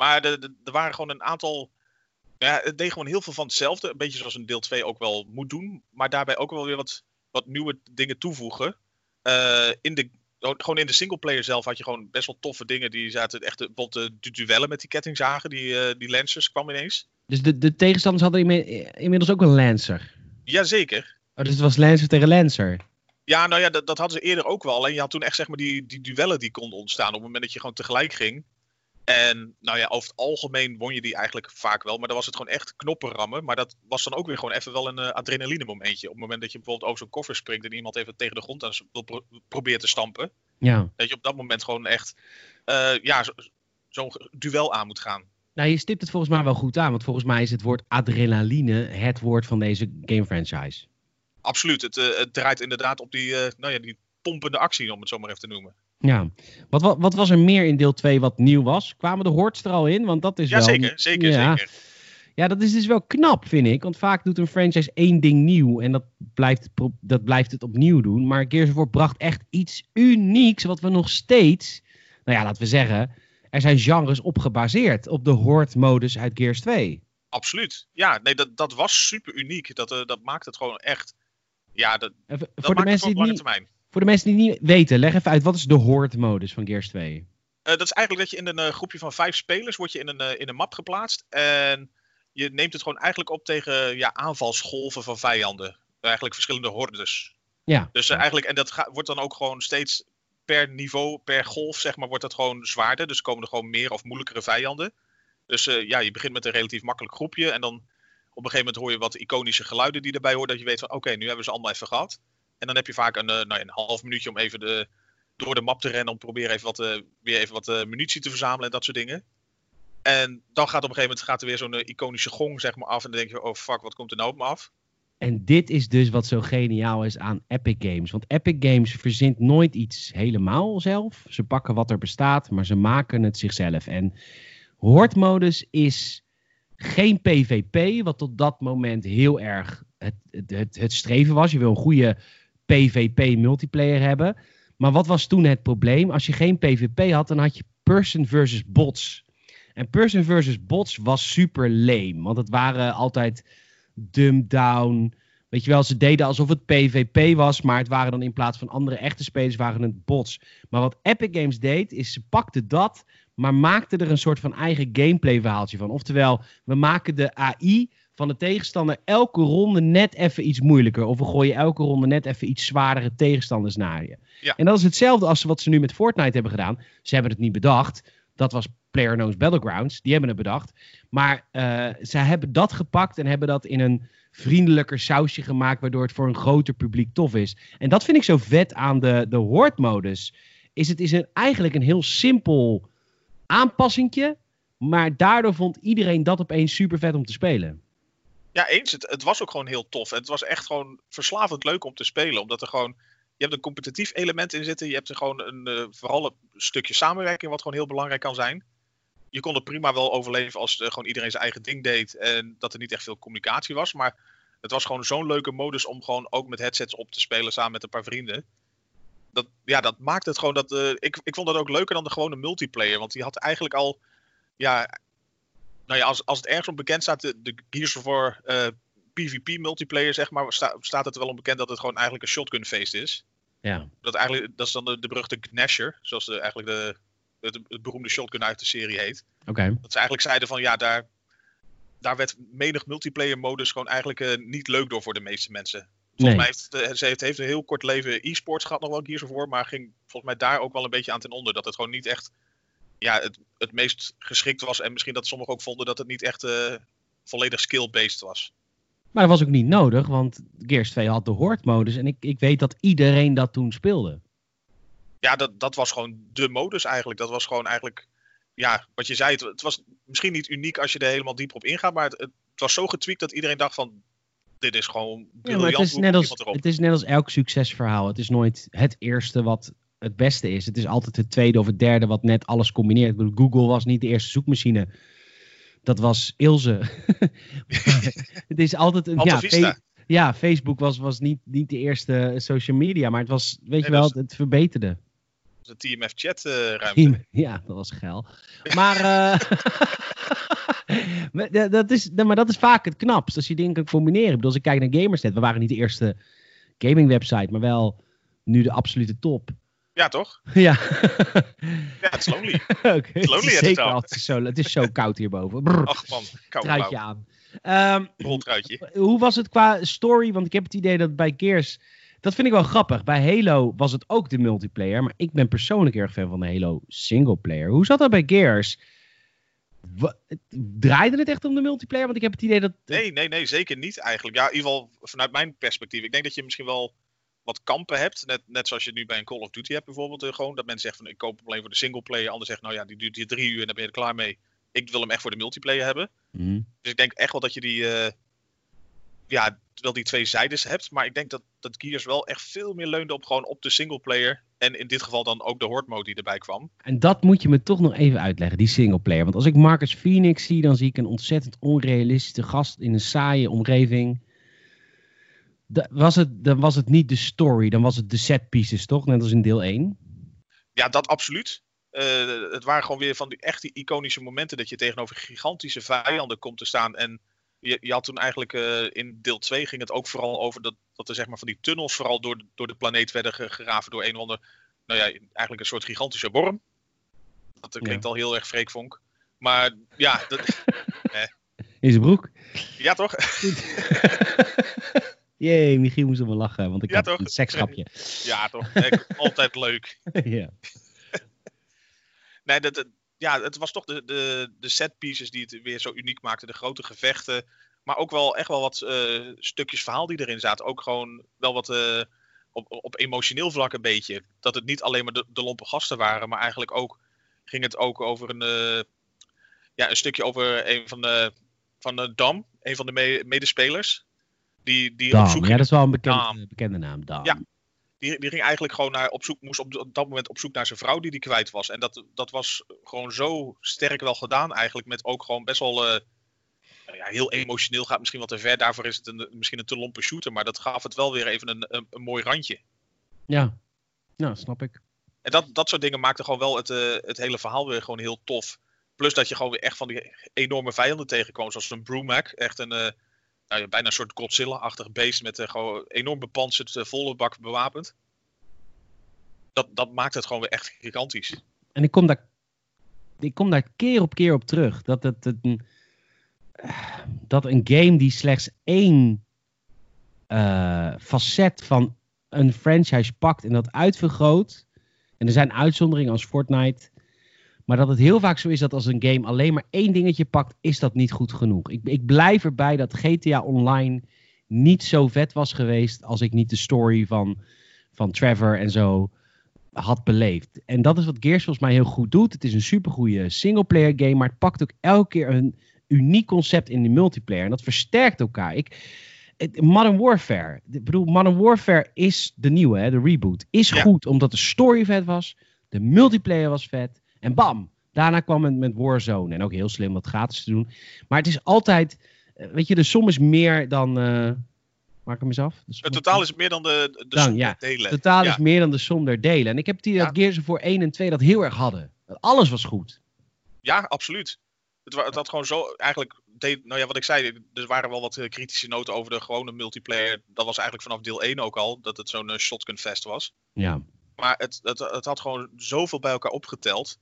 Maar er waren gewoon een aantal. Ja, het deed gewoon heel veel van hetzelfde. Een beetje zoals een deel 2 ook wel moet doen. Maar daarbij ook wel weer wat, wat nieuwe dingen toevoegen. Eh, in de, gewoon in de singleplayer zelf had je gewoon best wel toffe dingen. Die zaten echt. Bijvoorbeeld de, duellen met die kettingzagen. Die, eh die Lancers kwam ineens. Dus de, de tegenstanders hadden inmi- inmiddels ook een Lancer. Jazeker. Oh, dus het was Lancer tegen Lancer. Ja, nou ja, dat, dat hadden ze eerder ook wel. Alleen je had toen echt zeg maar die, die duellen die konden ontstaan. Op het moment dat je gewoon tegelijk ging. En nou ja, over het algemeen won je die eigenlijk vaak wel. Maar dan was het gewoon echt knoppen rammen. Maar dat was dan ook weer gewoon even wel een eh, adrenaline momentje. Op het moment dat je bijvoorbeeld over zo'n koffer springt en iemand even tegen de grond aan pro- probeert te stampen. Ja. Dat je op dat moment gewoon echt eh, ja, zo- zo'n duel aan moet gaan. Nou, je stipt het volgens mij wel goed aan. Want volgens mij is het woord adrenaline het woord van deze game franchise. Absoluut. Het, eh, het draait inderdaad op die, nou ja, die pompende actie, om het zo maar even te noemen. Ja. Wat, wat, wat was er meer in deel 2 wat nieuw was? Kwamen de hordes er al in? Want dat is Ja, wel... zeker. Zeker, ja. zeker. Ja, dat is dus wel knap, vind ik. Want vaak doet een franchise één ding nieuw. En dat blijft, dat blijft het opnieuw doen. Maar Gears of War bracht echt iets unieks. Wat we nog steeds... Nou ja, laten we zeggen... Er zijn genres op gebaseerd. Op de horde-modus uit Gears 2. Absoluut. Ja, nee, dat, dat was super uniek. Dat, eh, dat maakt het gewoon echt. Ja, dat, Even, dat voor, de maakt het mensen voor het lange niet, termijn. Voor de mensen die het niet weten, leg even uit. Wat is de horde-modus van Gears 2? Eh, dat is eigenlijk dat je in een eh, groepje van vijf spelers wordt je in een, eh, in een map geplaatst. En je neemt het gewoon eigenlijk op tegen ja, aanvalsgolven van vijanden. Eigenlijk verschillende hordes. Ja. Dus eigenlijk, en dat ga- wordt dan ook gewoon steeds per niveau, per golf, zeg maar, wordt dat gewoon zwaarder. Dus komen er gewoon meer of moeilijkere vijanden. Dus ja, je begint met een relatief makkelijk groepje. En dan op een gegeven moment hoor je wat iconische geluiden die erbij horen. Dat je weet van, oké, nu hebben ze allemaal even gehad. En dan heb je vaak een, eh, nou een half minuutje om even de, door de map te rennen om te proberen even wat, eh, weer even wat eh, munitie te verzamelen en dat soort dingen. En dan gaat op een gegeven moment gaat er weer zo'n iconische gong zeg maar, af. En dan denk je, oh fuck, wat komt er nou op me af? En dit is dus wat zo geniaal is aan Epic Games. Want Epic Games verzint nooit iets helemaal zelf. Ze pakken wat er bestaat, maar ze maken het zichzelf. En Horde-modus is geen PvP, wat tot dat moment heel erg het, het, het, het streven was. Je wil een goede PvP-multiplayer hebben. Maar wat was toen het probleem? Als je geen PvP had, dan had je person versus bots. En person versus bots was super lame. Want het waren altijd dumbed down. Weet je wel, ze deden alsof het PvP was, maar het waren dan in plaats van andere echte spelers, waren het bots. Maar wat Epic Games deed, is ze pakten dat, maar maakten er een soort van eigen gameplay verhaaltje van. Oftewel, we maken de AI van de tegenstander elke ronde net even iets moeilijker. Of we gooien elke ronde net even iets zwaardere tegenstanders naar je. Ja. En dat is hetzelfde als wat ze nu met Fortnite hebben gedaan. Ze hebben het niet bedacht. Dat was PlayerUnknown's Battlegrounds. Die hebben het bedacht. Maar uh, ze hebben dat gepakt en hebben dat in een vriendelijker sausje gemaakt. Waardoor het voor een groter publiek tof is. En dat vind ik zo vet aan de, de Horde-modus. Is het is een, eigenlijk een heel simpel aanpassingje. Maar daardoor vond iedereen dat opeens super vet om te spelen. Ja, eens. Het, het was ook gewoon heel tof. Het was echt gewoon verslavend leuk om te spelen. Omdat er gewoon. Je hebt een competitief element in zitten. Je hebt er gewoon een. Uh, vooral een stukje samenwerking, wat gewoon heel belangrijk kan zijn. Je kon er prima wel overleven als uh, gewoon iedereen zijn eigen ding deed. En dat er niet echt veel communicatie was. Maar het was gewoon zo'n leuke modus om gewoon ook met headsets op te spelen samen met een paar vrienden. Dat, ja, dat maakt het gewoon dat. Uh, ik, ik vond dat ook leuker dan de gewone multiplayer. Want die had eigenlijk al. Ja, nou ja, als, als het ergens onbekend staat, de, de Gears of War uh, PvP multiplayer, zeg maar, sta, staat het wel onbekend dat het gewoon eigenlijk een shotgun feest is. Ja. Dat, eigenlijk, dat is dan de, de beruchte Gnasher, zoals de, eigenlijk de, het, het beroemde shotgun uit de serie heet. Oké. Okay. Dat ze eigenlijk zeiden van, ja, daar, daar werd menig multiplayer modus gewoon eigenlijk uh, niet leuk door voor de meeste mensen. Volgens Nee. mij heeft het, ze heeft, heeft een heel kort leven e-sports gehad nog wel Gears of War, maar ging volgens mij daar ook wel een beetje aan ten onder. Dat het gewoon niet echt ja, het, het meest geschikt was. En misschien dat sommigen ook vonden dat het niet echt uh, volledig skill-based was. Maar dat was ook niet nodig, want Gears 2 had de Horde-modus. En ik, ik weet dat iedereen dat toen speelde. Ja, dat, dat was gewoon de modus eigenlijk. Dat was gewoon eigenlijk, ja, wat je zei. Het, het was misschien niet uniek als je er helemaal dieper op ingaat. Maar het, het was zo getweakt dat iedereen dacht van, dit is gewoon ja, maar het is, net als, het is net als elk succesverhaal. Het is nooit het eerste wat het beste is. Het is altijd het tweede of het derde wat net alles combineert. Google was niet de eerste zoekmachine. Dat was Ilse. het is altijd een. Ja, ja, Facebook was, was niet, niet de eerste social media, maar het was, weet nee, je wel, het verbeterde. De TMF chat uh, ruimte. Ja, dat was geil. Maar, uh, dat is, maar dat is vaak het knapst, als je dingen kan combineren. Ik bedoel, als ik kijk naar Gamersnet, we waren niet de eerste gaming website, maar wel nu de absolute top. Ja, toch? Ja. ja, het is lonely. okay. Het is lonely het, Zeker, het, is zo, het is zo koud hierboven. Brrr. Ach man, koud Truitje aan. Um, Roltruitje. Hoe was het qua story? Want ik heb het idee dat bij Gears... Dat vind ik wel grappig. Bij Halo was het ook de multiplayer. Maar ik ben persoonlijk erg fan van de Halo singleplayer. Hoe zat dat bij Gears? Wat, draaide het echt om de multiplayer? Want ik heb het idee dat... Nee, nee, nee, zeker niet eigenlijk. Ja, in ieder geval vanuit mijn perspectief. Ik denk dat je misschien wel wat kampen hebt. Net, net zoals je nu bij een Call of Duty hebt bijvoorbeeld. Uh, gewoon dat mensen zeggen van ik koop hem alleen voor de singleplayer. Ander zegt nou ja, die duurt hier drie uur en dan ben je er klaar mee. Ik wil hem echt voor de multiplayer hebben. Mm. Dus ik denk echt wel dat je die... Uh, ja, wel die twee zijdes hebt. Maar ik denk dat, dat Gears wel echt veel meer leunde op gewoon op de singleplayer. En in dit geval dan ook de horde mode die erbij kwam. En dat moet je me toch nog even uitleggen, die singleplayer. Want als ik Marcus Phoenix zie, dan zie ik een ontzettend onrealistische gast in een saaie omgeving. Da was het, dan was het niet de story, dan was het de set pieces, toch? Net als in deel 1. Ja, dat absoluut. Uh, het waren gewoon weer van die echt die iconische momenten dat je tegenover gigantische vijanden komt te staan. En je, je had toen eigenlijk uh, in deel 2 ging het ook vooral over dat, dat er zeg maar van die tunnels vooral door, de, door de planeet werden geraven door een of ander, nou ja, eigenlijk een soort gigantische worm. Dat klinkt ja. al heel erg freekvonk. Maar ja, dat, eh. In zijn broek. Ja, toch? Jee, Michiel moest wel lachen, want ik ja, had toch? een seksgrapje. Ja, toch? Altijd leuk. ja. nee, dat, ja, het was toch de, de, de set pieces die het weer zo uniek maakten. De grote gevechten. Maar ook wel echt wel wat uh, stukjes verhaal die erin zaten. Ook gewoon wel wat, uh, op, op emotioneel vlak een beetje. Dat het niet alleen maar de, de lompe gasten waren, maar eigenlijk ook ging het ook over een, eh, ja, een stukje over een van de, van de Dam, een van de me- medespelers. Die, die op Dam. zoek Ja, dat is wel een bekend, Dam. bekende naam. Dam. Ja. die, die ging eigenlijk gewoon naar, op zoek, moest op, op dat moment op zoek naar zijn vrouw die hij kwijt was. En dat, dat was gewoon zo sterk wel gedaan eigenlijk, met ook gewoon best wel... eh, nou ja, heel emotioneel gaat misschien wat te ver. Daarvoor is het een, misschien een te lompe shooter. Maar dat gaf het wel weer even een, een, een mooi randje. Ja. Nou, snap ik. En dat, dat soort dingen maakten gewoon wel het, eh, het hele verhaal weer gewoon heel tof. Plus dat je gewoon weer echt van die enorme vijanden tegenkwam. Zoals een Brumac. Echt een, eh, nou bijna een soort Godzilla-achtig beest. Met eh, gewoon enorm bepanserd, eh, volle bak bewapend. Dat, dat maakt het gewoon weer echt gigantisch. En ik kom daar, ik kom daar keer op keer op terug. Dat het een, dat een game die slechts één eh, facet van een franchise pakt en dat uitvergroot. En er zijn uitzonderingen als Fortnite. Maar dat het heel vaak zo is dat als een game alleen maar één dingetje pakt, is dat niet goed genoeg. Ik, ik blijf erbij dat GTA Online niet zo vet was geweest als ik niet de story van, van Trevor en zo had beleefd. En dat is wat Gears volgens mij heel goed doet. Het is een supergoeie singleplayer game, maar het pakt ook elke keer een uniek concept in de multiplayer. En dat versterkt elkaar. Ik, Modern Warfare. Ik bedoel, Modern Warfare is de nieuwe, hè, de reboot. Is Ja. goed omdat de story vet was, de multiplayer was vet. En bam, daarna kwam het met Warzone. En ook heel slim wat gratis te doen. Maar het is altijd, eh, weet je, de som is meer dan... eh, maak hem eens af. Het totaal is meer dan de, de Dan, som ja. der delen. Totaal Ja. is meer dan de som der delen. En ik heb het idee Ja. dat Gears voor 1 en 2 dat heel erg hadden. Alles was goed. Ja, absoluut. Het, het had gewoon zo eigenlijk. deed- nou ja, wat ik zei, er waren wel wat eh, kritische noten over de gewone multiplayer. Dat was eigenlijk vanaf deel 1 ook al, dat het zo'n eh, shotgun fest was. Ja, Maar het, het, het had gewoon zoveel bij elkaar opgeteld.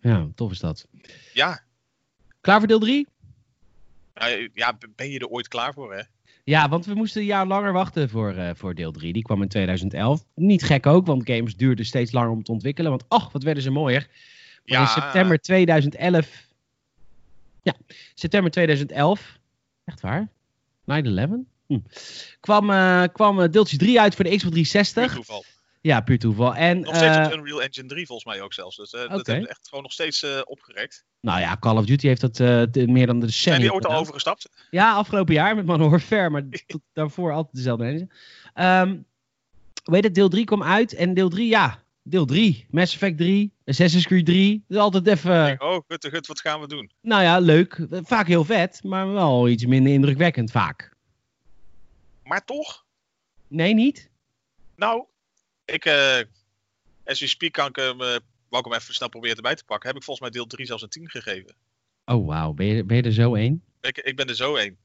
Ja tof is dat. Ja, Klaar voor deel 3? nou, ja, ben je er ooit klaar voor, hè? Ja, want we moesten een jaar langer wachten voor, eh, voor deel 3. Die kwam in 2011. Niet gek ook, want games duurden steeds langer om te ontwikkelen. Want ach, wat werden ze mooier. Maar Ja. in september 2011... Ja, september 2011. Echt waar? 9-11? Hm. Kwam, eh, kwam eh, deeltje 3 uit voor de Xbox Puur 360. toeval. Ja, puur toeval. En, Nog steeds eh, op Unreal Engine 3 volgens mij ook zelfs. Dus eh, dat hebben ze echt gewoon nog steeds eh, opgerekt. nou ja, Call of Duty heeft dat eh, meer dan de Zijn decennia die ooit al overgestapt? Ja, afgelopen jaar met Modern Warfare, maar tot daarvoor altijd dezelfde engine. Ehm weet het, deel 3 kwam uit en deel 3, ja, deel 3. Mass Effect 3, Assassin's Creed 3. Dat is altijd even, Oh, gut, gut, wat gaan we doen? nou ja, leuk. Vaak heel vet, maar wel iets minder indrukwekkend vaak. Maar toch? Nee, niet? Nou, ik, eh as we speak kan ik hem, eh, wou ik hem even snel proberen erbij te pakken. Heb ik volgens mij deel 3 zelfs een 10 gegeven. Oh, wauw. Ben je, ben je er zo één? Ik, ik ben er zo een.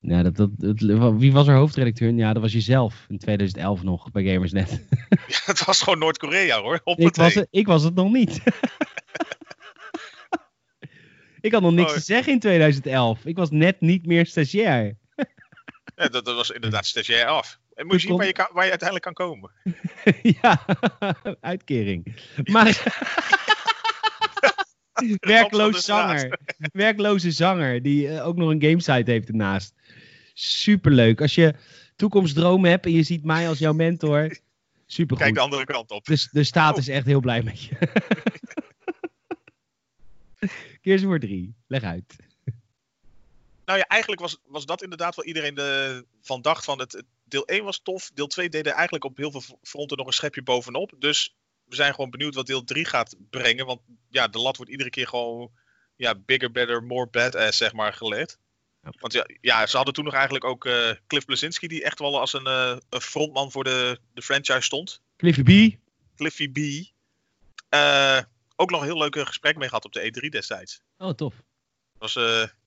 Ja, dat, dat, dat- wie was er hoofdredacteur? Ja, dat was jezelf in 2011 nog bij Gamersnet. Ja, het was gewoon Noord-Korea hoor. Op Ik was, het, ik was het nog niet. ik had nog niks Oh. te zeggen in 2011. Ik was net niet meer stagiair. Ja, dat, dat was inderdaad stagiair af. En moet je zien komt- waar je, kan- waar je uiteindelijk kan komen. ja, uitkering. Maar. Werkloos zanger. Werkloze zanger. Die eh, ook nog een gamesite heeft ernaast. Superleuk. Als je toekomstdromen hebt en je ziet mij als jouw mentor. Supergoed. Kijk de andere kant op. Dus de staat Oh. is echt heel blij met je. Keer voor drie. Leg uit. Nou ja, eigenlijk was, was dat inderdaad waar iedereen de, van dacht. Van het- deel 1 was tof. Deel 2 deed er eigenlijk op heel veel fronten nog een schepje bovenop. Dus we zijn gewoon benieuwd wat deel 3 gaat brengen. Want ja, de lat wordt iedere keer gewoon ja, bigger, better, more badass, zeg maar, gelegd. Want ja, ja, ze hadden toen nog eigenlijk ook eh, Cliff Blazinski, die echt wel als een, eh, een frontman voor de, de franchise stond. Cliffy B. Cliffy B. Eh, ook nog een heel leuk gesprek mee gehad op de E3 destijds. Oh, tof. Was,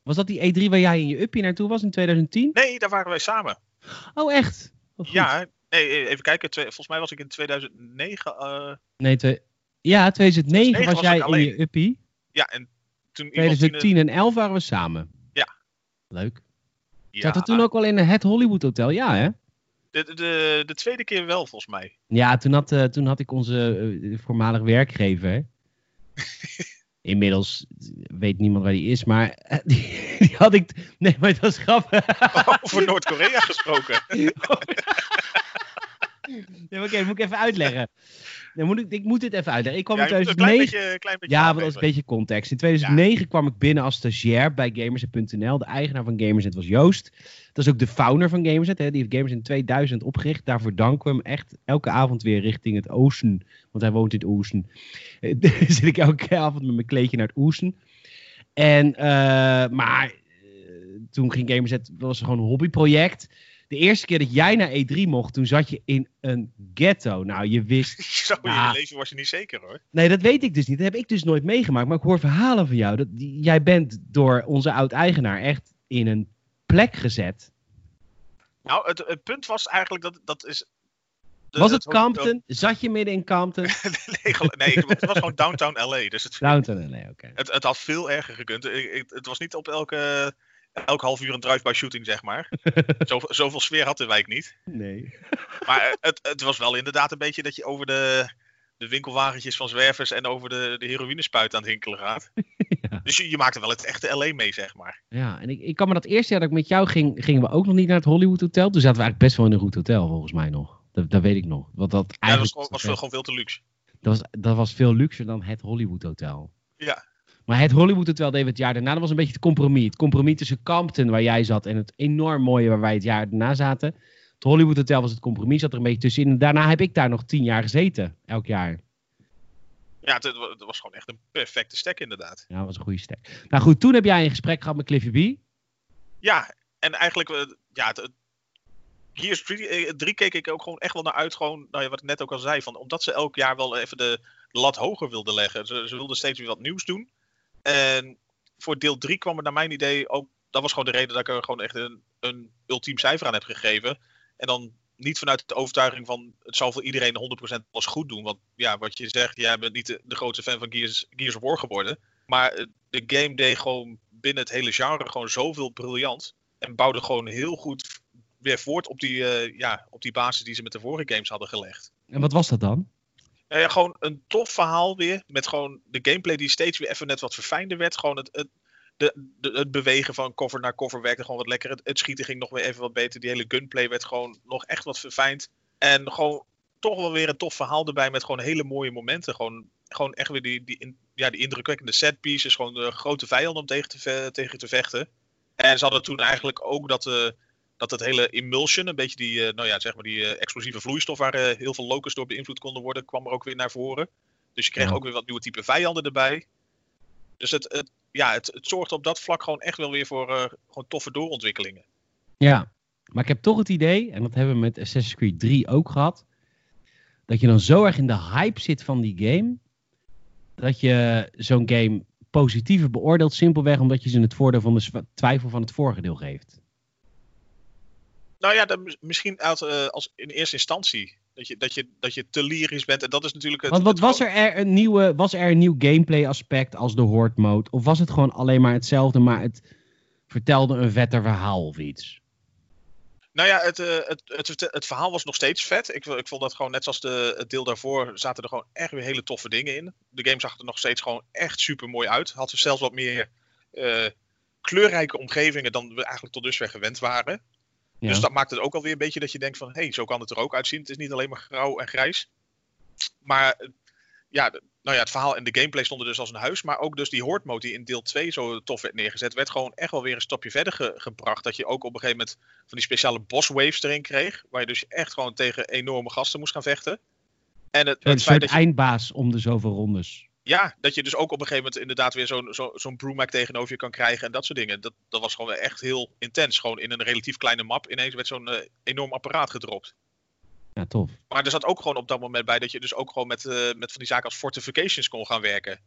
Was dat die E3 waar jij in je uppie naartoe was in 2010? nee, daar waren wij samen. Oh, echt? Ja, nee, e- even kijken. Twee- volgens mij was ik in 2009. eh, Nee, twee... Ja, 2009 was, jij in je uppie. ja, en toen iemand 2010 en 11 waren we samen. Ja. Leuk. Ja, Zat er toen ook al in het Hollywood Hotel? Ja, hè? de, de, de, de tweede keer wel, volgens mij. Ja, toen had, eh, toen had ik onze eh, voormalig werkgever. Inmiddels weet niemand waar die is, maar eh, die, die had ik. Nee, maar dat is grappig. Over Noord-Korea gesproken. Nee, Oké, dat moet ik even uitleggen. Dan moet ik, ik moet dit even uitleggen. Ik kwam Ja, in je moet een klein 2009... beetje, klein beetje Ja, dat is een beetje context. In 2009 kwam ik binnen als stagiair bij Gamersnet.nl. De eigenaar van Gamersnet was Joost. Dat is ook de founder van Gamersnet. Hè. Die heeft Gamersnet in 2000 opgericht. Daarvoor danken we hem echt elke avond weer richting het oosten. Want hij woont in het oosten. Eh, zit ik elke avond met mijn kleedje naar het oosten. En, eh, maar eh, toen ging Gamersnet, was gewoon een hobbyproject. De eerste keer dat jij naar E3 mocht, toen zat je in een ghetto. Nou, je wist Zo, Ja. je leven was je niet zeker hoor. Nee, dat weet ik dus niet. Dat heb ik dus nooit meegemaakt. Maar ik hoor verhalen van jou. Dat, jij bent door onze oud-eigenaar echt in een plek gezet. Nou, het, het punt was eigenlijk dat dat is. de- Was het Compton? Zat je midden in Compton? nee, nee, het was gewoon downtown LA. Dus het, Downton, nee, oké. het, het had veel erger gekund. Ik- ik- het was niet op elke, elk half uur een drive-by shooting, zeg maar. Zo, zoveel sfeer had de wijk niet. Nee. Maar het, het was wel inderdaad een beetje dat je over de, de winkelwagentjes van zwervers en over de, de heroïnespuit aan het hinkelen gaat. Ja. Dus je, je maakte wel het echte LA mee, zeg maar. Ja, en ik, ik kan me dat eerste jaar dat ik met jou ging, gingen we ook nog niet naar het Hollywood Hotel. Toen zaten we eigenlijk best wel in een goed hotel, volgens mij nog. Dat, dat weet ik nog. Want dat, Ja, dat was, eigenlijk gewoon, was veel, gewoon veel te luxe. dat, was, dat was veel luxer dan het Hollywood Hotel. Ja. Maar het Hollywood Hotel deden we het jaar daarna. Dat was een beetje het compromis. Het compromis tussen Compton, waar jij zat, en het enorm mooie waar wij het jaar daarna zaten. Het Hollywood Hotel was het compromis, zat er een beetje tussenin. En daarna heb ik daar nog tien jaar gezeten, elk jaar. Ja, het, het wa- het was gewoon echt een perfecte stek inderdaad. Ja, dat was een goede stek. Nou goed, toen heb jij een gesprek gehad met Cliffy B. Ja, en eigenlijk, eh, ja, het, het- Gears 3, eh, 3 keek ik ook gewoon echt wel naar uit. Gewoon, nou ja, wat ik net ook al zei, van, omdat ze elk jaar wel even de lat hoger wilden leggen. Ze, ze wilden steeds weer wat nieuws doen. En voor deel 3 kwam er naar mijn idee ook, dat was gewoon de reden dat ik er gewoon echt een, een ultiem cijfer aan heb gegeven. En dan niet vanuit de overtuiging van het zal voor iedereen 100% pas goed doen. Want ja, wat je zegt, jij bent niet de, de grootste fan van Gears, Gears of War geworden. Maar eh, de game deed gewoon binnen het hele genre gewoon zoveel briljant. En bouwde gewoon heel goed weer voort op die, eh, ja, op die basis die ze met de vorige games hadden gelegd. En wat was dat dan? Ja, gewoon een tof verhaal weer. Met gewoon de gameplay die steeds weer even net wat verfijnder werd. Gewoon het, het, de, de, het bewegen van cover naar cover werkte gewoon wat lekker. Het, schieten ging nog weer even wat beter. Die hele gunplay werd gewoon nog echt wat verfijnd. En gewoon toch wel weer een tof verhaal erbij met gewoon hele mooie momenten. Gewoon, gewoon echt weer die, die, ja, die indrukwekkende set pieces. Gewoon de grote vijanden om tegen te, tegen te vechten. En ze hadden toen eigenlijk ook dat, eh, dat het hele emulsion, een beetje die, eh, nou ja, zeg maar die eh, explosieve vloeistof waar eh, heel veel locals door beïnvloed konden worden, kwam er ook weer naar voren. Dus je kreeg Ja. ook weer wat nieuwe type vijanden erbij. Dus het, het, ja, het, het zorgde op dat vlak gewoon echt wel weer voor gewoon toffe doorontwikkelingen. Ja, maar ik heb toch het idee, en dat hebben we met Assassin's Creed 3 ook gehad, dat je dan zo erg in de hype zit van die game, dat je zo'n game positiever beoordeelt, simpelweg omdat je ze het voordeel van de twijfel van het vorige deel geeft. Nou ja, dan, misschien uit, eh, als in eerste instantie. Dat je, dat, je, dat je te lyrisch bent. En dat is natuurlijk het. Want wat het was er, er een nieuwe, was er een nieuw gameplay aspect als de Horde mode? Of was het gewoon alleen maar hetzelfde, maar het vertelde een vetter verhaal of iets? Nou ja, het, eh, het, het, verhaal was nog steeds vet. Ik, ik vond dat gewoon, net zoals de, het deel daarvoor, zaten er gewoon echt weer hele toffe dingen in. De game zag er nog steeds gewoon echt super mooi uit. Had zelfs wat meer eh, kleurrijke omgevingen dan we eigenlijk tot dusver gewend waren. Ja. Dus dat maakt het ook alweer een beetje dat je denkt van, hé, hey, zo kan het er ook uitzien. Het is niet alleen maar grauw en grijs. Maar ja, nou ja, het verhaal en de gameplay stonden dus als een huis. Maar ook dus die horde mode die in deel 2 zo tof werd neergezet, werd gewoon echt wel weer een stapje verder ge- gebracht. Dat je ook op een gegeven moment van die speciale boss waves erin kreeg. Waar je dus echt gewoon tegen enorme gasten moest gaan vechten. En het, het feit soort dat je, eindbaas om de zoveel rondes. Ja, dat je dus ook op een gegeven moment inderdaad weer zo'n zo, zo'n tegenover je kan krijgen en dat soort dingen. Dat, dat was gewoon echt heel intens. Gewoon in een relatief kleine map ineens werd zo'n eh, enorm apparaat gedropt. Ja, tof. Maar er zat ook gewoon op dat moment bij dat je dus ook gewoon met, eh, met van die zaken als fortifications kon gaan werken.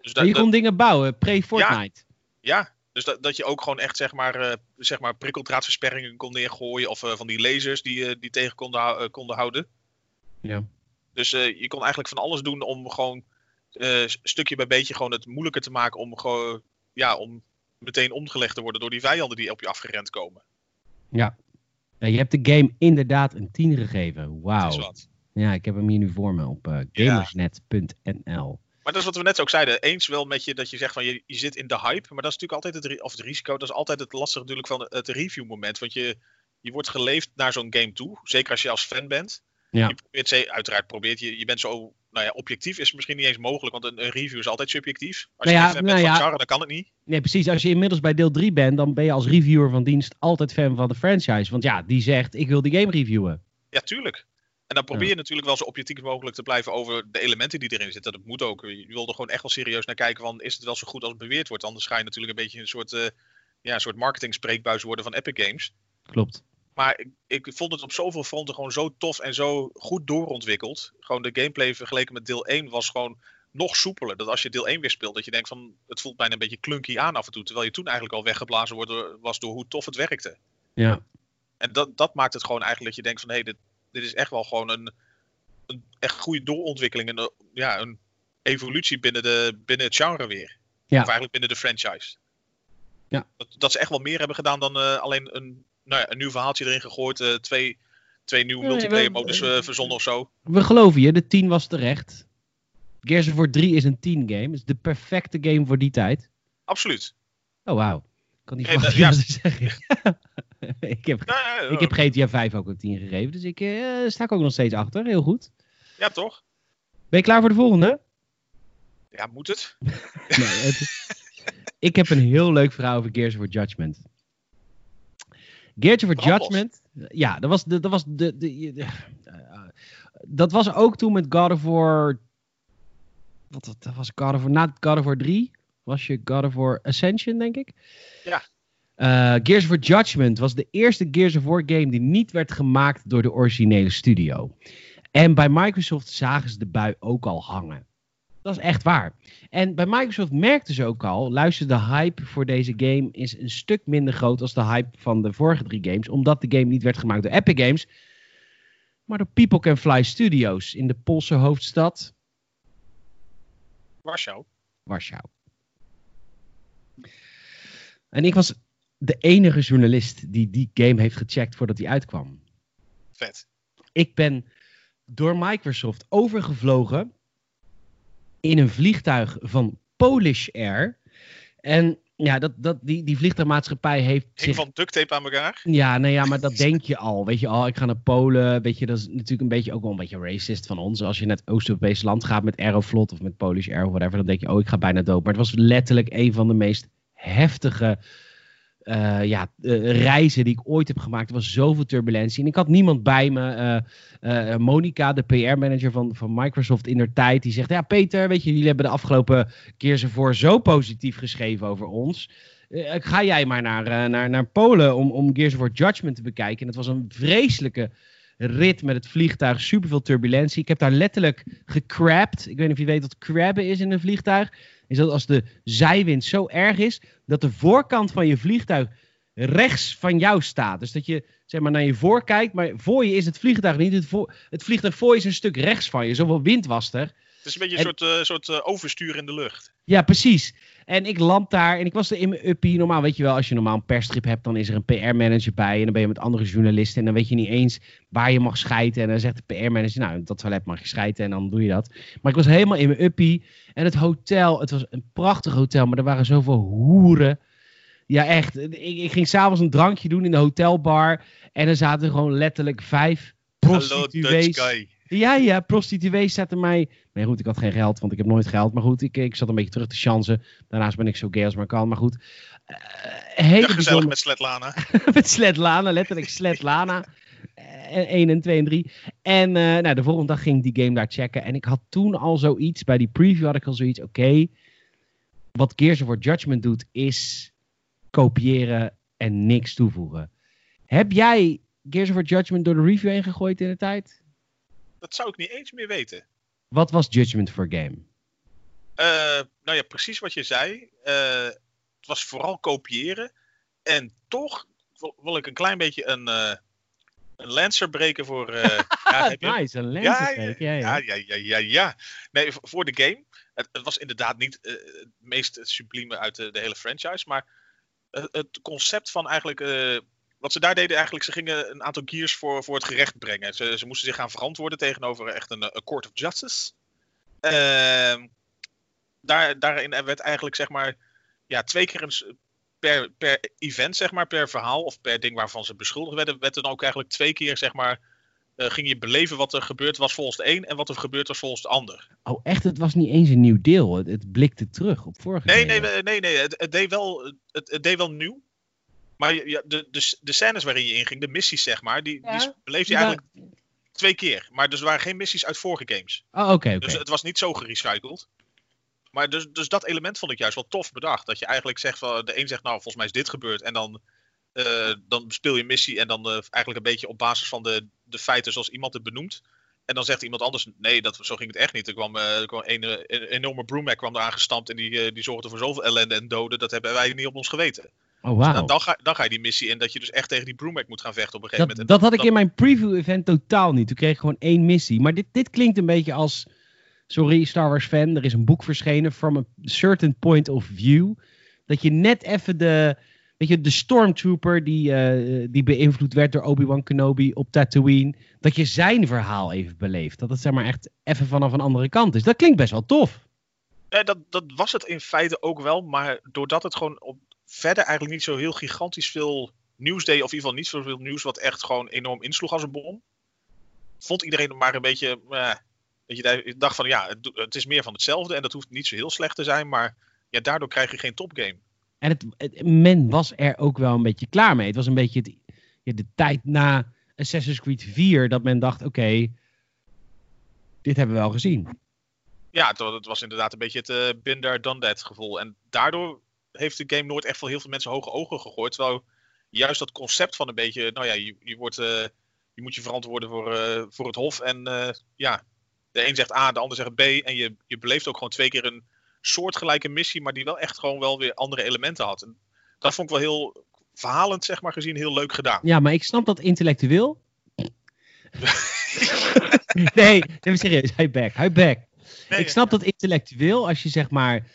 Dus dat, je dat- kon dingen bouwen, pre-Fortnite. ja, dus dat, dat je ook gewoon echt zeg maar, eh, zeg maar prikkeldraadversperringen kon neergooien. Of van die lasers die, die tegen konden, konden houden. Ja. Dus je kon eigenlijk van alles doen om gewoon eh, stukje bij beetje gewoon het moeilijker te maken om gewoon ja, om meteen omgelegd te worden door die vijanden die op je afgerend komen. Ja. Je hebt de game inderdaad een 10 gegeven. Wauw. Ja, ik heb hem hier nu voor me op eh, gamersnet.nl. Maar dat is wat we net ook zeiden. Eens wel met je dat je zegt van je, je zit in de hype. Maar dat is natuurlijk altijd het, of het risico. Dat is altijd het lastige natuurlijk van het review moment. Want je, je wordt geleefd naar zo'n game toe. Zeker als je als fan bent. Ja. Je probeert, uiteraard probeert je, je bent zo, nou ja, objectief is misschien niet eens mogelijk, want een, een review is altijd subjectief. Als Nou je ja, geen fan bent nou van ja. het genre, dan kan het niet. Nee, precies. Als je inmiddels bij deel 3 bent, dan ben je als reviewer van dienst altijd fan van de franchise. Want ja, die zegt, ik wil die game reviewen. Ja, tuurlijk. En dan probeer Ja. je natuurlijk wel zo objectief mogelijk te blijven over de elementen die erin zitten. Dat moet ook. Je wil er gewoon echt wel serieus naar kijken van, is het wel zo goed als beweerd wordt? Anders ga je natuurlijk een beetje een soort, eh ja, een soort marketing spreekbuis worden van Epic Games. Klopt. Maar ik, ik vond het op zoveel fronten gewoon zo tof en zo goed doorontwikkeld. Gewoon de gameplay vergeleken met deel 1 was gewoon nog soepeler. Dat als je deel 1 weer speelt, dat je denkt van het voelt bijna een beetje clunky aan af en toe. Terwijl je toen eigenlijk al weggeblazen wordt, door- was door hoe tof het werkte. Ja. En dat, dat maakt het gewoon eigenlijk dat je denkt van hé, hey, dit, dit is echt wel gewoon een, een echt goede doorontwikkeling. En een, ja, een evolutie binnen, de, binnen het genre weer. Ja. Of eigenlijk binnen de franchise. Ja. Dat, dat ze echt wel meer hebben gedaan dan eh, alleen een, nou ja, een nieuw verhaaltje erin gegooid. eh, twee, twee nieuwe Nee, multiplayer modus eh, verzonnen of zo. We geloven je, de 10 was terecht. Gears of War 3 is een 10 game. Het is de perfecte game voor die tijd. Absoluut. Oh, wauw. Ik kan niet Nee, verwachten dat- wat te zeggen. ik, heb, Nee, nee, ik heb GTA 5 ook een 10 gegeven, dus ik eh, sta ik ook nog steeds achter. Heel goed. Ja, toch? Ben je klaar voor de volgende? Ja, moet het? Nee, het- ik heb een heel leuk verhaal over Gears of War Judgment. Gears los. Judgment. Ja, dat was, de, dat, was de, de, de- eh, dat was ook toen met God of War. Wat, was God of War? Na God of War 3 was je God of War Ascension, denk ik. Ja. Eh, Gears of War Judgment was de eerste Gears of War game die niet werd gemaakt door de originele studio. En bij Microsoft zagen ze de bui ook al hangen. Dat is echt waar. En bij Microsoft merkten ze ook al, luister, de hype voor deze game is een stuk minder groot als de hype van de vorige drie games, omdat de game niet werd gemaakt door Epic Games, maar door People Can Fly Studios in de Poolse hoofdstad Warschau. Warschau. En ik was de enige journalist die die game heeft gecheckt voordat die uitkwam. Vet. Ik ben door Microsoft overgevlogen in een vliegtuig van Polish Air. En ja, dat, dat, die, die vliegtuigmaatschappij heeft zich... van duct tape aan elkaar. Ja, nou ja, maar dat denk je al. Weet je, oh, ik ga naar Polen. Weet je, dat is natuurlijk een beetje ook wel een beetje racist van ons. Als je naar het Oost-Europese land gaat met Aeroflot of met Polish Air of whatever, dan denk je, oh, ik ga bijna dood. Maar het was letterlijk een van de meest heftige eh, ja, eh, reizen die ik ooit heb gemaakt. Er was zoveel turbulentie. En ik had niemand bij me. eh, Monica, de PR-manager van, van Microsoft in der tijd, die zegt: Ja, Peter, weet je, jullie hebben de afgelopen keer ervoor zo positief geschreven over ons. Ga jij maar naar, naar, naar Polen om, om Gears Judgment te bekijken. En het was een vreselijke rit met het vliegtuig, superveel turbulentie. Ik heb daar letterlijk gecrabbed. Ik weet niet of je weet wat crabben is in een vliegtuig. Is dat als de zijwind zo erg is dat de voorkant van je vliegtuig rechts van jou staat. Dus dat je zeg maar naar je voor kijkt, maar voor je is het vliegtuig niet. Het, voor, het vliegtuig voor je is een stuk rechts van je. Zoveel wind was er. Het is een beetje een En- soort, eh, soort eh, overstuur in de lucht. Ja, precies. En ik land daar en ik was er in mijn uppie. Normaal weet je wel, als je normaal een persstrip hebt, dan is er een PR-manager bij. En dan ben je met andere journalisten. En dan weet je niet eens waar je mag schijten. En dan zegt de PR-manager, nou, dat toilet mag je schijten. En dan doe je dat. Maar ik was helemaal in mijn uppie. En het hotel, het was een prachtig hotel. Maar er waren zoveel hoeren. Ja, echt. Ik, ik ging s'avonds een drankje doen in de hotelbar. En er zaten gewoon letterlijk vijf Hallo Dutch prostituees. guy. Ja, ja, prostituees zaten mij. Nee, goed, ik had geen geld, want ik heb nooit geld. Maar goed, ik, ik zat een beetje terug te chansen. Daarnaast ben ik zo gay als maar kan. Maar goed, eh, hele Ja, gezellig bijzonder- met Svetlana. met Svetlana, letterlijk Svetlana. Eh, 1 en 2 en 3. En eh, nou, de volgende dag ging ik die game daar checken. En ik had toen al zoiets, bij die preview had ik al zoiets. Oké, wat Gears of War Judgment doet, is kopiëren en niks toevoegen. Heb jij Gears of War Judgment door de review heen gegooid in de tijd? Dat zou ik niet eens meer weten. Wat was Judgment for Game? Eh, nou ja, precies wat je zei. Eh, het was vooral kopiëren. En toch wil, wil ik een klein beetje een, eh een Lancer breken voor... ja, nice, een lens. ja, Ja, ja, ja, ja, ja, ja. Nee, voor de game. Het, het was inderdaad niet het meest sublieme uit de, de hele franchise. Maar het concept van eigenlijk. Wat ze daar deden eigenlijk, ze gingen een aantal gears voor, voor het gerecht brengen. Ze, ze moesten zich gaan verantwoorden tegenover echt een, een court of justice. Ehm, daar, daarin werd eigenlijk zeg maar ja, twee keer een, per, per event, zeg maar, per verhaal of per ding waarvan ze beschuldigd werden, werd er dan ook eigenlijk twee keer zeg maar eh, ging je beleven wat er gebeurd was volgens de een en wat er gebeurd was volgens de ander. Oh, echt? Het was niet eens een nieuw deel. Het, het blikte terug op vorige Nee, nee, nee, nee, nee. Het, het deed wel, het, het deed wel nieuw. Maar ja, de, de, de scènes waarin je inging, de missies zeg maar, die, Ja, die beleefde je Ja. eigenlijk twee keer. Maar dus er waren geen missies uit vorige games. Oh, oké, oké. Dus het was niet zo gerecycled. Maar dus, dus dat element vond ik juist wel tof bedacht. Dat je eigenlijk zegt van de een zegt nou volgens mij is dit gebeurd. En dan, eh, dan speel je missie en dan eh, eigenlijk een beetje op basis van de, de feiten zoals iemand het benoemt. En dan zegt iemand anders, nee, dat, zo ging het echt niet. Er kwam, eh, er kwam een, een enorme broomhack kwam eraan gestampt en die, die zorgde voor zoveel ellende en doden. Dat hebben wij niet op ons geweten. Oh, wauw. En dan ga, dan ga je die missie in dat je dus echt tegen die broomhack moet gaan vechten op een gegeven Dat, moment. En dat had ik in mijn preview-event totaal niet. Toen kreeg ik gewoon één missie. Maar dit, dit klinkt een beetje als... Sorry, Star Wars fan. Er is een boek verschenen. From a certain point of view. Dat je net even de... Weet je, de stormtrooper die, eh, die beïnvloed werd door Obi-Wan Kenobi op Tatooine. Dat je zijn verhaal even beleeft. Dat het zeg maar echt even vanaf een andere kant is. Dat klinkt best wel tof. Nee, dat, dat was het in feite ook wel. Maar doordat het gewoon op, verder eigenlijk niet zo heel gigantisch veel nieuws deed. Of in ieder geval niet zoveel nieuws wat echt gewoon enorm insloeg als een bom. Vond iedereen maar een beetje... eh, dat je dacht van ja, het, het is meer van hetzelfde. En dat hoeft niet zo heel slecht te zijn. Maar ja, daardoor krijg je geen topgame. En het, het- men was er ook wel een beetje klaar mee. Het was een beetje het, ja, de tijd na Assassin's Creed 4 dat men dacht: oké, dit hebben we wel gezien. Ja, het, wa- het was inderdaad een beetje het there, done that gevoel. En daardoor heeft de game nooit echt voor heel veel mensen hoge ogen gegooid. Terwijl juist dat concept van een beetje, nou ja, je, je, wordt, eh, je moet je verantwoorden voor, eh, voor het hof. En eh, ja, de een zegt A, de ander zegt B. En je, je beleeft ook gewoon twee keer een soortgelijke missie, maar die wel echt gewoon wel weer andere elementen had. En dat vond ik wel heel verhalend, zeg maar, gezien heel leuk gedaan. Ja, maar ik snap dat intellectueel. nee, nee, maar serieus, hij back, hij back. Nee, ik snap dat intellectueel, als je zeg maar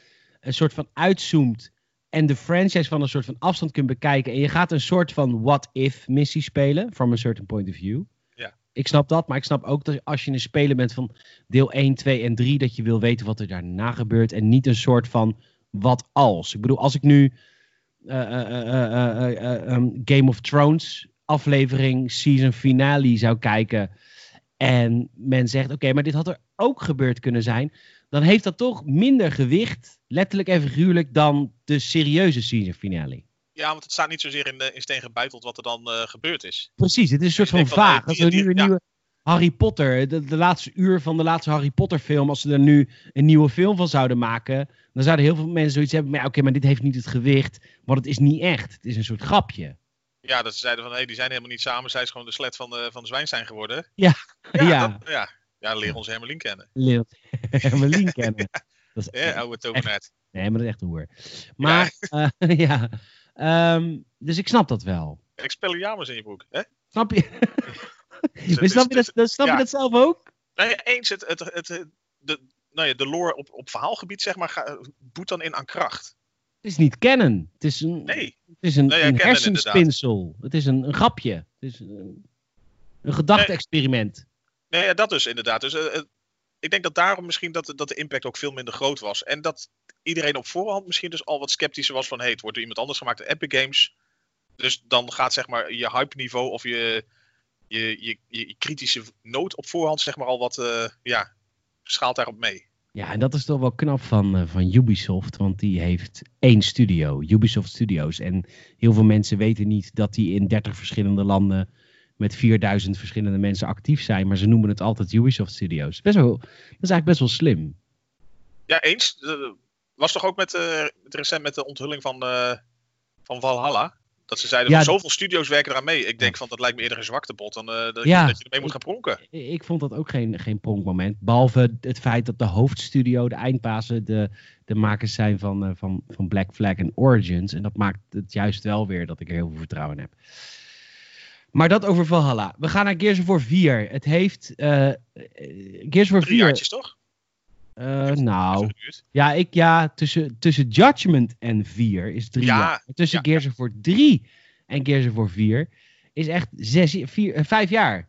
een soort van uitzoomt en de franchise van een soort van afstand kunt bekijken en je gaat een soort van what-if missie spelen, from a certain point of view. Ja. Ik snap dat, maar ik snap ook dat als je een speler bent van deel 1, 2 en 3, dat je wil weten wat er daarna gebeurt en niet een soort van wat als. Ik bedoel, als ik nu Game of Thrones aflevering season finale zou kijken en men zegt, oké, maar dit had er ook gebeurd kunnen zijn, dan heeft dat toch minder gewicht, letterlijk en figuurlijk, dan de serieuze season finale. Ja, want het staat niet zozeer in, de, in steen gebeiteld wat er dan eh, gebeurd is. Precies, het is een soort van vaag. Als die- die- nu ja. nieuwe Harry Potter, de, de laatste uur van de laatste Harry Potter film, als ze er nu een nieuwe film van zouden maken, dan zouden heel veel mensen zoiets hebben, maar ja, oké, maar dit heeft niet het gewicht, want het is niet echt. Het is een soort grapje. Ja, dat ze zeiden van, hé, die zijn helemaal niet samen. Zij is gewoon de slet van de, van de zwijnstein geworden. Ja. Ja, Ja. dat- ja. Ja leer onze Hermelien kennen. Leert Hermelien kennen. Dat is Ja, oude tovenaar. Nee, maar dat is echt een hoer. Maar, ja, ja. Ehm, dus ik snap dat wel. Expelliarmus in je broek. Hè? Snap je? Dus- snap je dus- dat, snap je dat zelf ook? Nou ja, eens, het, het, het, het- de, nou ja, de lore op, op verhaalgebied, zeg maar, ga, boet dan in aan kracht. Het is niet kennen. Het is een, Nee. het is een, Nee, kennen hersenspinsel. Het is een, een grapje. Het is een, een gedachte-experiment. Nee, dat dus inderdaad. Dus eh, het- ik denk dat daarom misschien dat, dat de impact ook veel minder groot was. En dat iedereen op voorhand misschien dus al wat sceptischer was van... hé, het wordt door iemand anders gemaakt, Epic Games. Dus dan gaat zeg maar je hype niveau of je, je, je, je, kritische nood op voorhand zeg maar al wat... eh, ja, schaalt daarop mee. Ja, en dat is toch wel knap van, eh, van Ubisoft. Want die heeft één studio, Ubisoft Studios. En heel veel mensen weten niet dat die in 30 verschillende landen... met 4000 verschillende mensen actief zijn. Maar ze noemen het altijd Ubisoft Studios. Best wel, dat is eigenlijk best wel slim. Ja, eens. Was toch ook met, met recent met de onthulling van, eh, van Valhalla? Dat ze zeiden Ja, van zoveel studio's werken eraan mee. Ik denk van dat lijkt me eerder een zwaktebot dan eh, dat, Ja. je, dat je ermee moet gaan pronken. I- Ik vond dat ook geen, geen pronkmoment. Behalve het feit dat de hoofdstudio, de eindbazen, de, de makers zijn van, van, van Black Flag en Origins. En dat maakt het juist wel weer dat ik er heel veel vertrouwen in heb. Maar dat over Valhalla. We gaan naar Gears of War 4. Het heeft... eh, Gears of War Drie 4... jaartjes toch? eh, nou, ja, ik, ja tussen, tussen Judgment en 4 is drie Ja, jaar. Tussen ja. Gears of War 3 en Gears of War 4 is echt zes, vier, eh, vijf jaar. Ik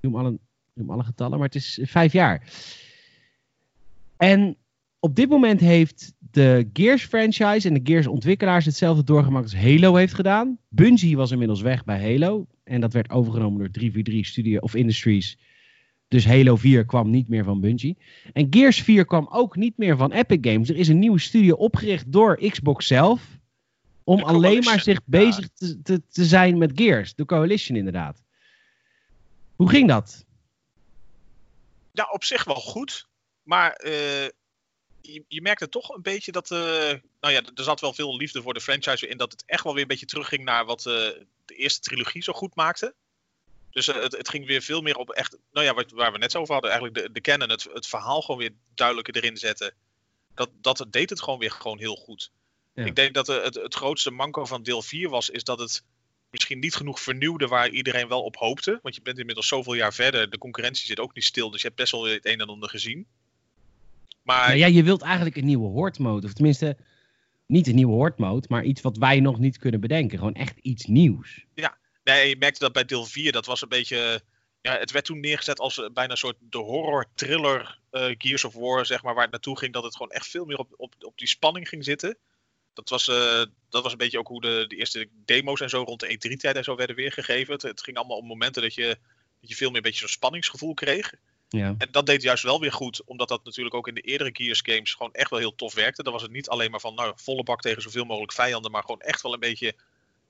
noem alle, noem alle getallen, maar het is eh, vijf jaar. En op dit moment heeft de Gears franchise en de Gears ontwikkelaars hetzelfde doorgemaakt als Halo heeft gedaan. Bungie was inmiddels weg bij Halo. En dat werd overgenomen door 343 Studio of Industries. Dus Halo 4 kwam niet meer van Bungie. En Gears 4 kwam ook niet meer van Epic Games. Er is een nieuwe studio opgericht door Xbox zelf. Om alleen maar zich bezig te, te, te zijn met Gears. De Coalition inderdaad. Hoe ging dat? Ja, op zich wel goed. Maar eh, je, je merkte toch een beetje dat. eh, nou ja, er zat wel veel liefde voor de franchise in. Dat het echt wel weer een beetje terugging naar wat eh, de eerste trilogie zo goed maakte. Dus eh, het, het ging weer veel meer op echt. Nou ja, wat, waar we net zo over hadden. Eigenlijk de, de canon, het, het verhaal gewoon weer duidelijker erin zetten. Dat, dat deed het gewoon weer gewoon heel goed. Ja. Ik denk dat het, het grootste manco van deel 4 was. Is dat het misschien niet genoeg vernieuwde waar iedereen wel op hoopte. Want je bent inmiddels zoveel jaar verder. De concurrentie zit ook niet stil. Dus je hebt best wel weer het een en ander gezien. Maar Nou ja, je wilt eigenlijk een nieuwe horde mode. Of tenminste, niet een nieuwe horde mode, maar iets wat wij nog niet kunnen bedenken. Gewoon echt iets nieuws. nee, je merkte dat bij deel 4. Dat was een beetje... Ja, het werd toen neergezet als eh, bijna een soort de horror-thriller eh, Gears of War, zeg maar, waar het naartoe ging. Dat het gewoon echt veel meer op, op, op die spanning ging zitten. Dat was, eh, dat was een beetje ook hoe de, de eerste demo's en zo rond de E3-tijd en zo werden weergegeven. Het, het ging allemaal op momenten dat je, dat je veel meer een beetje zo'n spanningsgevoel kreeg. Ja. En dat deed juist wel weer goed, omdat dat natuurlijk ook in de eerdere Gears games gewoon echt wel heel tof werkte. Dan was het niet alleen maar van nou, volle bak tegen zoveel mogelijk vijanden, maar gewoon echt wel een beetje, een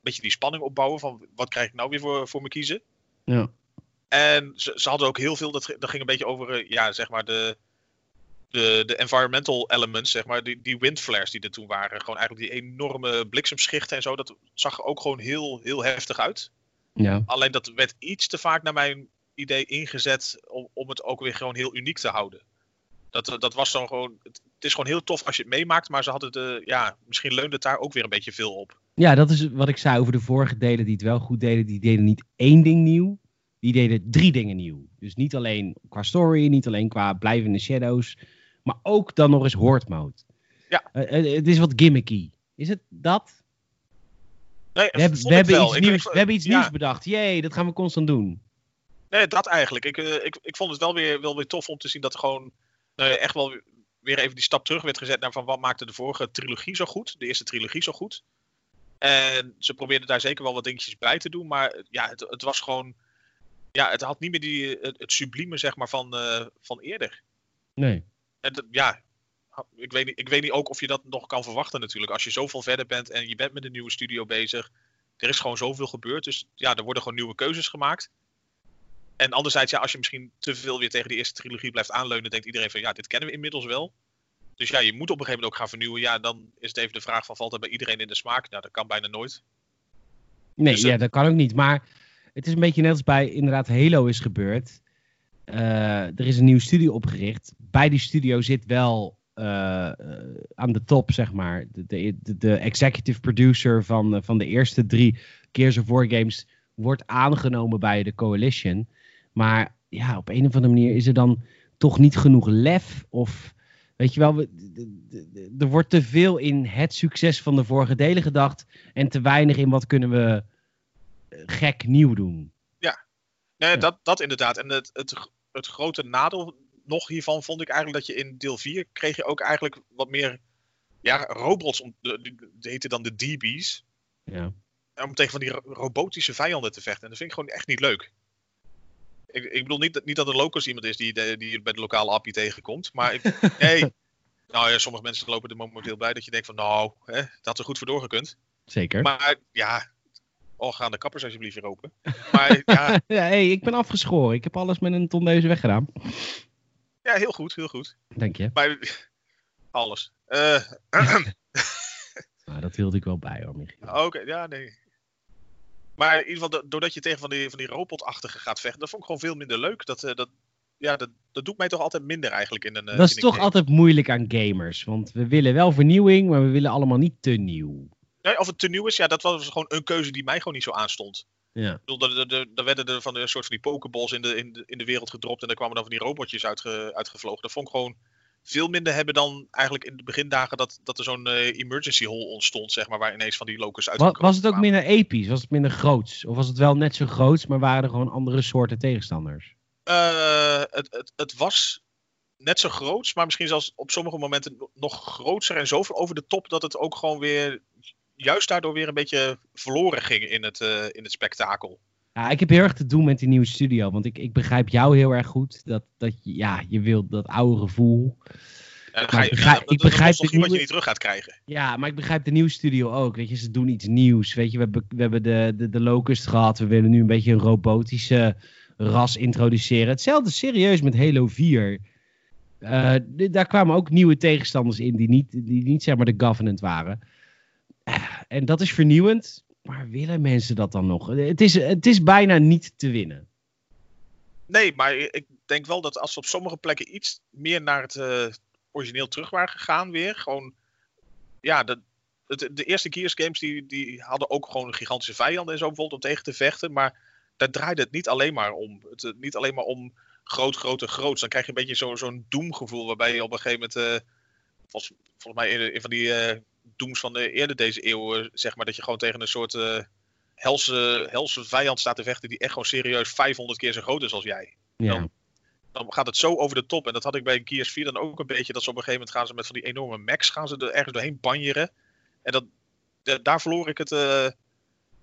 beetje die spanning opbouwen van wat krijg ik nou weer voor, voor me kiezen. Ja. En ze, ze hadden ook heel veel, dat, dat ging een beetje over, eh, ja, zeg maar de, de, de environmental elements, zeg maar, die, die windflares die er toen waren. Gewoon eigenlijk die enorme bliksemschichten en zo, dat zag er ook gewoon heel, heel heftig uit. ja. Alleen dat werd iets te vaak naar mijn idee ingezet om, om het ook weer gewoon heel uniek te houden. Dat, dat was dan gewoon. Het, is gewoon heel tof als je het meemaakt, maar ze hadden de. Ja, misschien leunde het daar ook weer een beetje veel op. ja, dat is wat ik zei over de vorige delen die het wel goed deden. Die deden niet één ding nieuw. Die deden drie dingen nieuw. Dus niet alleen qua story, niet alleen qua blijvende shadows. Maar ook dan nog eens horde mode. Ja. Eh, eh, het is wat gimmicky. Is het dat? Nee, We hebben, we hebben Ik- nieuws, ik- we hebben iets ja, nieuws bedacht. Jee, dat gaan we constant doen. Nee, dat eigenlijk. Ik, eh, ik, ik vond het wel weer, wel weer tof om te zien dat er gewoon nou ja, echt wel weer- even die stap terug werd gezet naar van wat maakte de vorige trilogie zo goed. De eerste trilogie zo goed. En ze probeerden daar zeker wel wat dingetjes bij te doen. Maar ja, het, het was gewoon. Ja, het had niet meer die, het, het sublieme zeg maar, van, eh, van eerder. Nee. En ja, ik weet, niet, ik weet niet ook of je dat nog kan verwachten natuurlijk. Als je zoveel verder bent en je bent met een nieuwe studio bezig. Er is gewoon zoveel gebeurd. Dus ja, er worden gewoon nieuwe keuzes gemaakt. En anderzijds, ja, als je misschien te veel weer tegen die eerste trilogie blijft aanleunen, denkt iedereen van ja, dit kennen we inmiddels wel. Dus ja, je moet op een gegeven moment ook gaan vernieuwen. Ja, dan is het even de vraag van valt dat bij iedereen in de smaak? Nou, dat kan bijna nooit. Nee, Dus ja, het- dat kan ook niet. Maar het is een beetje net als bij inderdaad Halo is gebeurd. Eh, er is een nieuwe studio opgericht. Bij die studio zit wel eh, aan de top, zeg maar, de, de, de, executive producer van, van de eerste drie Gears of War games wordt aangenomen bij de Coalition. Maar ja, op een of andere manier is er dan toch niet genoeg lef of... Weet je wel, we- er wordt te veel in het succes van de vorige delen gedacht. En te weinig in wat kunnen we eh, gek nieuw doen. Nee, Ja. dat, dat inderdaad. En het, het, het grote nadeel nog hiervan vond ik eigenlijk dat je in deel 4 kreeg je ook eigenlijk wat meer ja, robots. Om, de, heten dan de DB's. Ja. om tegen van die ro- robotische vijanden te vechten. En dat vind ik gewoon echt niet leuk. Ik, ik bedoel niet, dat- niet dat er locals iemand is die, de- die je bij de lokale appie tegenkomt. Maar ik, nee. Nou ja, sommige mensen lopen er momenteel bij dat je denkt van nou, hè, dat had er goed voor doorgekund. Zeker. Maar ja, oh, gaan de kappers alsjeblieft weer open. Maar ja, ja, hey, ik ben afgeschoren. Ik heb alles met een tondeuze weggedaan. ja, heel goed, heel goed. Dank je. Maar alles. Eh, Nou, dat hield ik wel bij hoor, Michiel. Oké, ja, nee. Maar in ieder geval, do- doordat je tegen van die, van die robotachtige gaat vechten, dat vond ik gewoon veel minder leuk. Dat, eh, dat, ja, dat, dat doet mij toch altijd minder eigenlijk in een. eh, dat is in een toch game. altijd moeilijk aan gamers. Want we willen wel vernieuwing, maar we willen allemaal niet te nieuw. Nee, of het te nieuw is, ja, dat was gewoon een keuze die mij gewoon niet zo aanstond. Ja. Ik bedoel, er- er- er werden er van een soort van die pokeballs in de, in de, in de wereld gedropt en daar kwamen dan van die robotjes uitge, uitgevlogen. Dat vond ik gewoon veel minder hebben dan eigenlijk in de begindagen dat, dat er zo'n eh, emergency hole ontstond, zeg maar, waar ineens van die locus uit Wa- Was het ook minder episch? Was het minder groots? Of was het wel net zo groots, maar waren er gewoon andere soorten tegenstanders? Eh, het, het, het was net zo groot, maar misschien zelfs op sommige momenten nog groter en zoveel over de top dat het ook gewoon weer, juist daardoor weer een beetje verloren ging in het, uh, in het spektakel. Ja, ik heb heel erg te doen met die nieuwe studio, want ik, ik begrijp jou heel erg goed. Dat, dat ja, je wilt dat oude gevoel. Ja, ik begrijp, ik begrijp de nieuwe... wat je niet terug gaat krijgen. Ja, maar ik begrijp de nieuwe studio ook. Weet je, ze doen iets nieuws. Weet je, we hebben, we hebben de, de, de Locust gehad. We willen nu een beetje een robotische ras introduceren. Hetzelfde serieus met Halo 4. Uh, daar kwamen ook nieuwe tegenstanders in die niet, die niet zeg maar de government waren. Uh, en dat is vernieuwend. Maar willen mensen dat dan nog? Het is, het is bijna niet te winnen. Nee, maar ik denk wel dat als we op sommige plekken iets meer naar het uh, origineel terug waren gegaan weer. Gewoon, ja, de, de, de eerste Gears games die, die hadden ook gewoon een gigantische vijanden en zo bijvoorbeeld om tegen te vechten. Maar daar draaide het niet alleen maar om. Het, niet alleen maar om groot, groot en groot. Dan krijg je een beetje zo'n doemgevoel waarbij je op een gegeven moment, uh, volgens, volgens mij in, van die dooms van de eerder deze eeuw, zeg maar, dat je gewoon tegen een soort uh, helse, helse vijand staat te vechten die echt gewoon serieus 500 keer zo groot is als jij. Ja. Dan, dan gaat het zo over de top. En dat had ik bij Gears 4 dan ook een beetje. Dat ze op een gegeven moment gaan ze met van die enorme max gaan ze er ergens doorheen banjeren. En dat, daar verloor ik het, uh,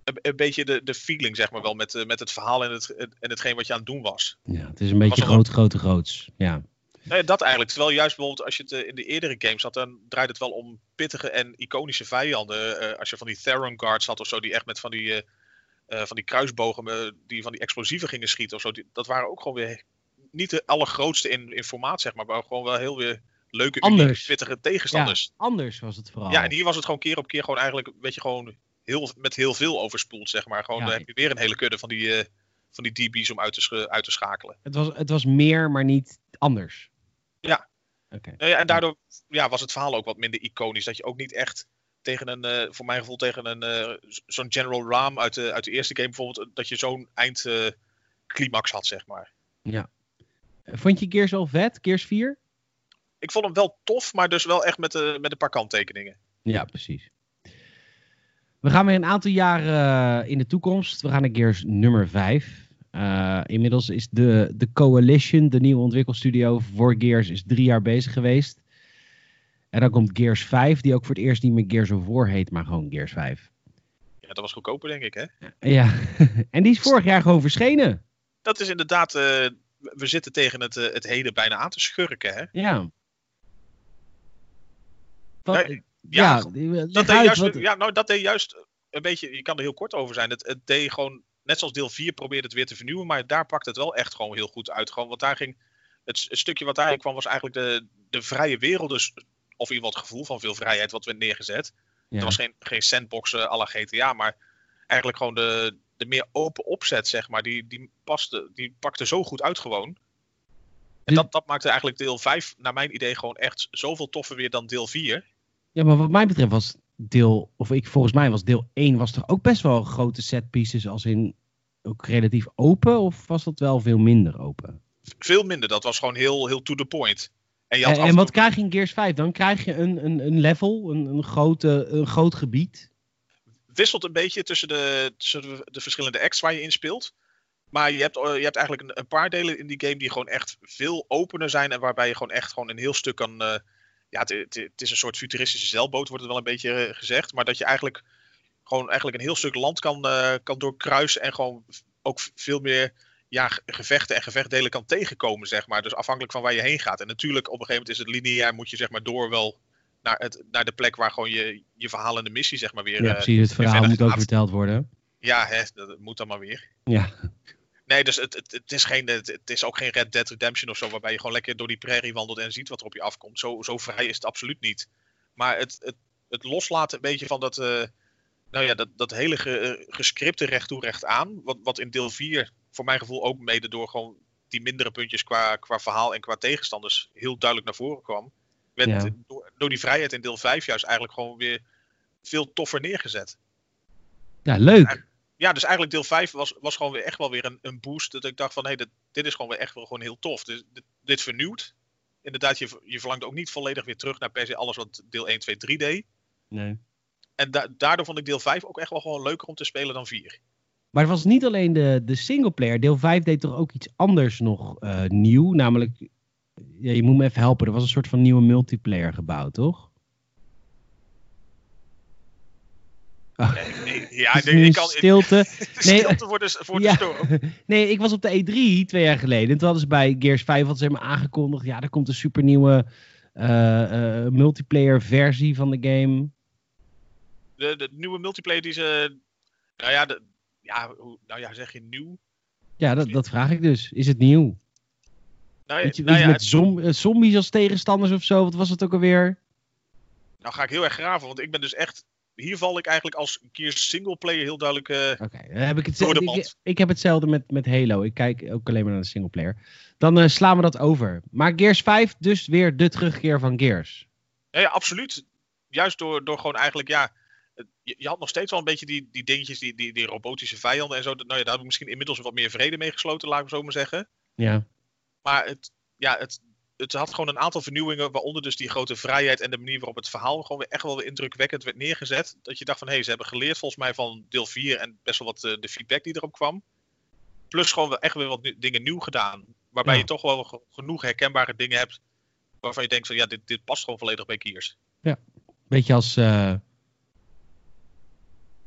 een, een, beetje de, de feeling, zeg maar wel, met, met het verhaal en, het, en hetgeen wat je aan het doen was. Ja, het is een beetje groot, grote groots. Ja. Nee, dat eigenlijk. Terwijl juist bijvoorbeeld als je het uh, in de eerdere games had, dan draait het wel om pittige en iconische vijanden. als je van die Theron Guards had of zo, die echt met van die, van die kruisbogen, die van die explosieven gingen schieten of zo. Dat waren ook gewoon weer niet de allergrootste in, in formaat, zeg maar, maar gewoon wel heel weer leuke, anders. pittige tegenstanders. Ja, anders was het vooral. Ja, en hier was het gewoon keer op keer gewoon eigenlijk, weet je, gewoon heel, met heel veel overspoeld, zeg maar. Gewoon, ja, dan heb je weer een hele kudde van die, uh, van die DB's om uit te, uit te schakelen. Het was, het was meer, maar niet anders. Ja. Okay. Nou ja, en daardoor ja, was het verhaal ook wat minder iconisch. Dat je ook niet echt tegen een, uh, voor mijn gevoel, tegen een uh, zo'n General Ram uit de, uit de eerste game bijvoorbeeld, dat je zo'n eindclimax had, zeg maar. Ja. Vond je Gears al vet, Gears 4? Ik vond hem wel tof, maar dus wel echt met, uh, met een paar kanttekeningen. Ja, precies. We gaan weer een aantal jaren in de toekomst. We gaan naar Gears nummer 5. Uh, inmiddels is de, de Coalition, de nieuwe ontwikkelstudio voor Gears, is drie jaar bezig geweest. En dan komt Gears 5, die ook voor het eerst niet meer Gears of War heet, maar gewoon Gears 5. Ja, dat was goedkoper, denk ik, hè? Ja, en die is vorig jaar gewoon verschenen. Dat is inderdaad uh, we zitten tegen het, uh, het heden bijna aan te schurken, hè? Ja. Wat, ja, ja, dat deed juist, wat... ja, nou, dat deed juist een beetje, je kan er heel kort over zijn. Het, het deed gewoon, net zoals deel 4 probeerde het weer te vernieuwen, maar daar pakt het wel echt gewoon heel goed uit. Gewoon, want daar ging, het, het stukje wat daarin kwam was eigenlijk de, de vrije wereld, dus, of in ieder geval het gevoel van veel vrijheid wat werd neergezet. Ja. Het was geen, geen sandbox uh, à la GTA, maar eigenlijk gewoon de, de meer open opzet, zeg maar, die, die, paste, die pakte zo goed uit gewoon. En dat, dat maakte eigenlijk deel 5, naar mijn idee, gewoon echt zoveel toffer weer dan deel 4. Ja, maar wat mij betreft was deel, of ik volgens mij was deel 1 was toch ook best wel grote set pieces, als in ook relatief open, of was dat wel veel minder open? Veel minder, dat was gewoon heel, heel to the point. En, en, en wat krijg je in Gears 5? Dan krijg je een, een, een level, een, een, grote, een groot gebied wisselt een beetje tussen de, tussen de, de verschillende acts waar je in speelt. Maar je hebt, je hebt eigenlijk een, een, paar delen in die game die gewoon echt veel opener zijn. En waarbij je gewoon echt gewoon een heel stuk kan. Uh, ja, het, het, het, is een soort futuristische zeilboot, wordt het wel een beetje uh, gezegd. Maar dat je eigenlijk gewoon eigenlijk een heel stuk land kan, uh, kan doorkruisen. En gewoon ook veel meer ja, gevechten en gevechtdelen kan tegenkomen, zeg maar. Dus afhankelijk van waar je heen gaat. En natuurlijk, op een gegeven moment is het lineair, moet je zeg maar door wel naar, het, naar de plek waar gewoon je, je verhaal en de missie zeg maar weer... Ja, precies. Het verhaal moet ook verteld worden. Ja, hè, dat moet dan maar weer. Ja. Nee, dus het, het, het, is geen, het, het, is ook geen Red Dead Redemption of zo, waarbij je gewoon lekker door die prairie wandelt en ziet wat er op je afkomt. Zo, zo vrij is het absoluut niet. Maar het, het, het loslaten een beetje van dat, uh, nou ja, dat, dat hele ge, gescripte recht toe recht aan, wat, wat in deel 4 voor mijn gevoel ook mede door gewoon die mindere puntjes qua, qua verhaal en qua tegenstanders heel duidelijk naar voren kwam werd ja. door, door, die vrijheid in deel 5 juist eigenlijk gewoon weer veel toffer neergezet. Ja, leuk. Ja, dus eigenlijk deel 5 was, was gewoon weer echt wel weer een, een boost. Dat ik dacht van, hé, hey, dit, dit is gewoon weer echt wel gewoon heel tof. Dus dit, dit vernieuwt. Inderdaad, je, je verlangt ook niet volledig weer terug naar per se alles wat deel 1, 2, 3 deed. Nee. En da daardoor vond ik deel 5 ook echt wel gewoon leuker om te spelen dan 4. Maar het was niet alleen de, de singleplayer. Deel 5 deed toch ook iets anders nog uh, nieuw. Namelijk Ja, je moet me even helpen. Er was een soort van nieuwe multiplayer gebouwd, toch? Nee, nee, ja, nu ik kan... stilte. Nee, stilte voor de, voor de ja. storm. Nee, ik was op de E3 twee jaar geleden. En toen hadden ze bij Gears 5 hadden ze helemaal aangekondigd. Ja, er komt een super nieuwe multiplayer versie van de game. De, de nieuwe multiplayer die ze... Nou ja, de, ja, hoe, nou ja, zeg je nieuw? Ja, dat, dat vraag ik dus. Is het nieuw? Nou, ja, je, nou, ja, met zom- eh, zombies als tegenstanders of zo? Wat was het ook alweer? nou ga ik heel erg graven, want ik ben dus echt... Hier val ik eigenlijk als Gears singleplayer heel duidelijk... Oké, dan heb ik, het, Door de ik, ik heb hetzelfde met, met Halo. Ik kijk ook alleen maar naar de singleplayer. Dan eh, slaan we dat over. Maar Gears 5 dus weer de terugkeer van Gears. Ja, ja, absoluut. Juist door, door gewoon eigenlijk, ja. Je, je had nog steeds wel een beetje die, die dingetjes, die, die, die robotische vijanden en zo. Nou ja, daar heb ik misschien inmiddels wat meer vrede mee gesloten, laat ik het zo maar zeggen. Ja, Maar het, ja, het, het had gewoon een aantal vernieuwingen, waaronder dus die grote vrijheid en de manier waarop het verhaal gewoon weer echt wel weer indrukwekkend werd neergezet. Dat je dacht van, hé, hey, ze hebben geleerd volgens mij van deel 4 en best wel wat eh, de feedback die erop kwam. Plus gewoon wel echt weer wat dingen nieuw gedaan. Waarbij Ja. je toch wel ge- genoeg herkenbare dingen hebt waarvan je denkt van, ja, dit, dit past gewoon volledig bij Kiers. beetje als... eh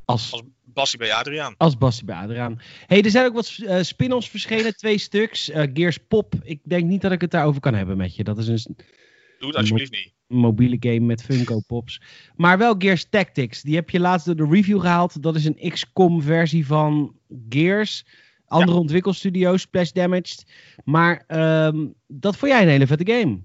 als, Als Bassie bij Adriaan. als Bassie bij Adriaan. hey, er zijn ook wat eh, spin-offs verschenen. Twee stuks. Eh, Gears Pop. Ik denk niet dat ik het daarover kan hebben met je. Dat is een Doe het alsjeblieft niet. mobiele game met Funko Pops. Maar wel Gears Tactics. Die heb je laatst door de review gehaald. Dat is een XCOM versie van Gears. Andere ontwikkelstudio's, Splash Damaged. Maar ehm, dat vond jij een hele vette game.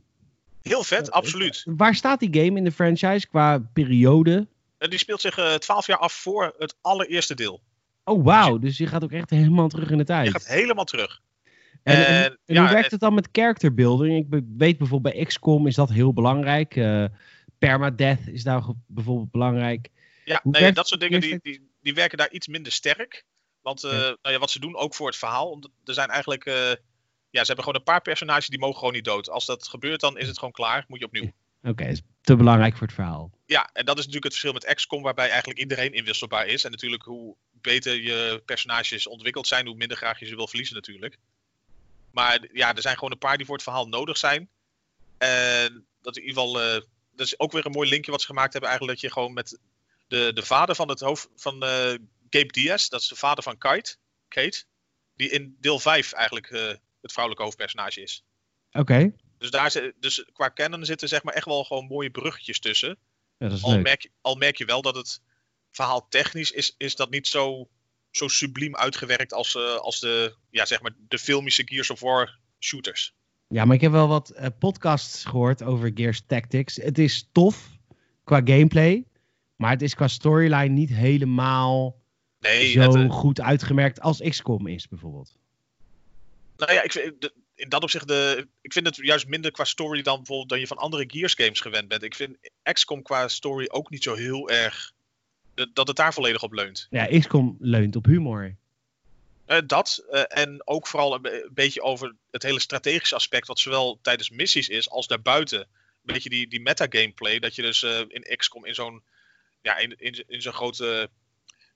Heel vet, absoluut. Waar staat die game in de franchise qua periode? En die speelt zich eh, twaalf jaar af voor het allereerste deel. Oh, wauw. Dus je gaat ook echt helemaal terug in de tijd. Je gaat helemaal terug. En, en- En, en ja, hoe werkt het dan met character building? Ik weet bijvoorbeeld bij XCOM is dat heel belangrijk. Eh, permadeath is daar bijvoorbeeld belangrijk. Ja, Hoe nee, dat soort dingen die, die, die werken daar iets minder sterk. Want eh, Ja. nou ja, wat ze doen ook voor het verhaal. Er zijn eigenlijk. eh, ja, ze hebben gewoon een paar personages die mogen gewoon niet dood. Als dat gebeurt, dan is het gewoon klaar. Moet je opnieuw. Oké, is te belangrijk voor het verhaal. Ja, en dat is natuurlijk het verschil met XCOM, waarbij eigenlijk iedereen inwisselbaar is. En natuurlijk, hoe beter je personages ontwikkeld zijn, hoe minder graag je ze wil verliezen, natuurlijk. Maar ja, er zijn gewoon een paar die voor het verhaal nodig zijn. En dat in ieder geval. eh, dat is ook weer een mooi linkje wat ze gemaakt hebben, eigenlijk. Dat je gewoon met de, de vader van het hoofd van eh Gabe Diaz, dat is de vader van Kite, Kate, die in deel 5 eigenlijk eh, het vrouwelijke hoofdpersonage is. Oké, Dus, daar, dus qua canon zitten zeg maar echt wel gewoon mooie bruggetjes tussen. ja, dat is Al leuk. merk, je, al merk je wel dat het verhaal technisch is, is dat niet zo, zo subliem uitgewerkt als, eh, als de, ja, zeg maar de filmische Gears of War shooters. Ja, maar ik heb wel wat eh, podcasts gehoord over Gears Tactics. Het is tof qua gameplay. Maar het is qua storyline niet helemaal Nee, zo het, eh, goed uitgemerkt als XCOM is bijvoorbeeld. nou ja, ik vind, in dat opzicht, de, ik vind het juist minder qua story dan bijvoorbeeld dan je van andere Gears games gewend bent. Ik vind XCOM qua story ook niet zo heel erg, dat het daar volledig op leunt. Ja, XCOM leunt op humor. Eh, dat. eh, en ook vooral een, be- een beetje over het hele strategische aspect, wat zowel tijdens missies is als daarbuiten. Een beetje die, die meta-gameplay, dat je dus eh, in XCOM in zo'n ja, in, in, in zo'n grote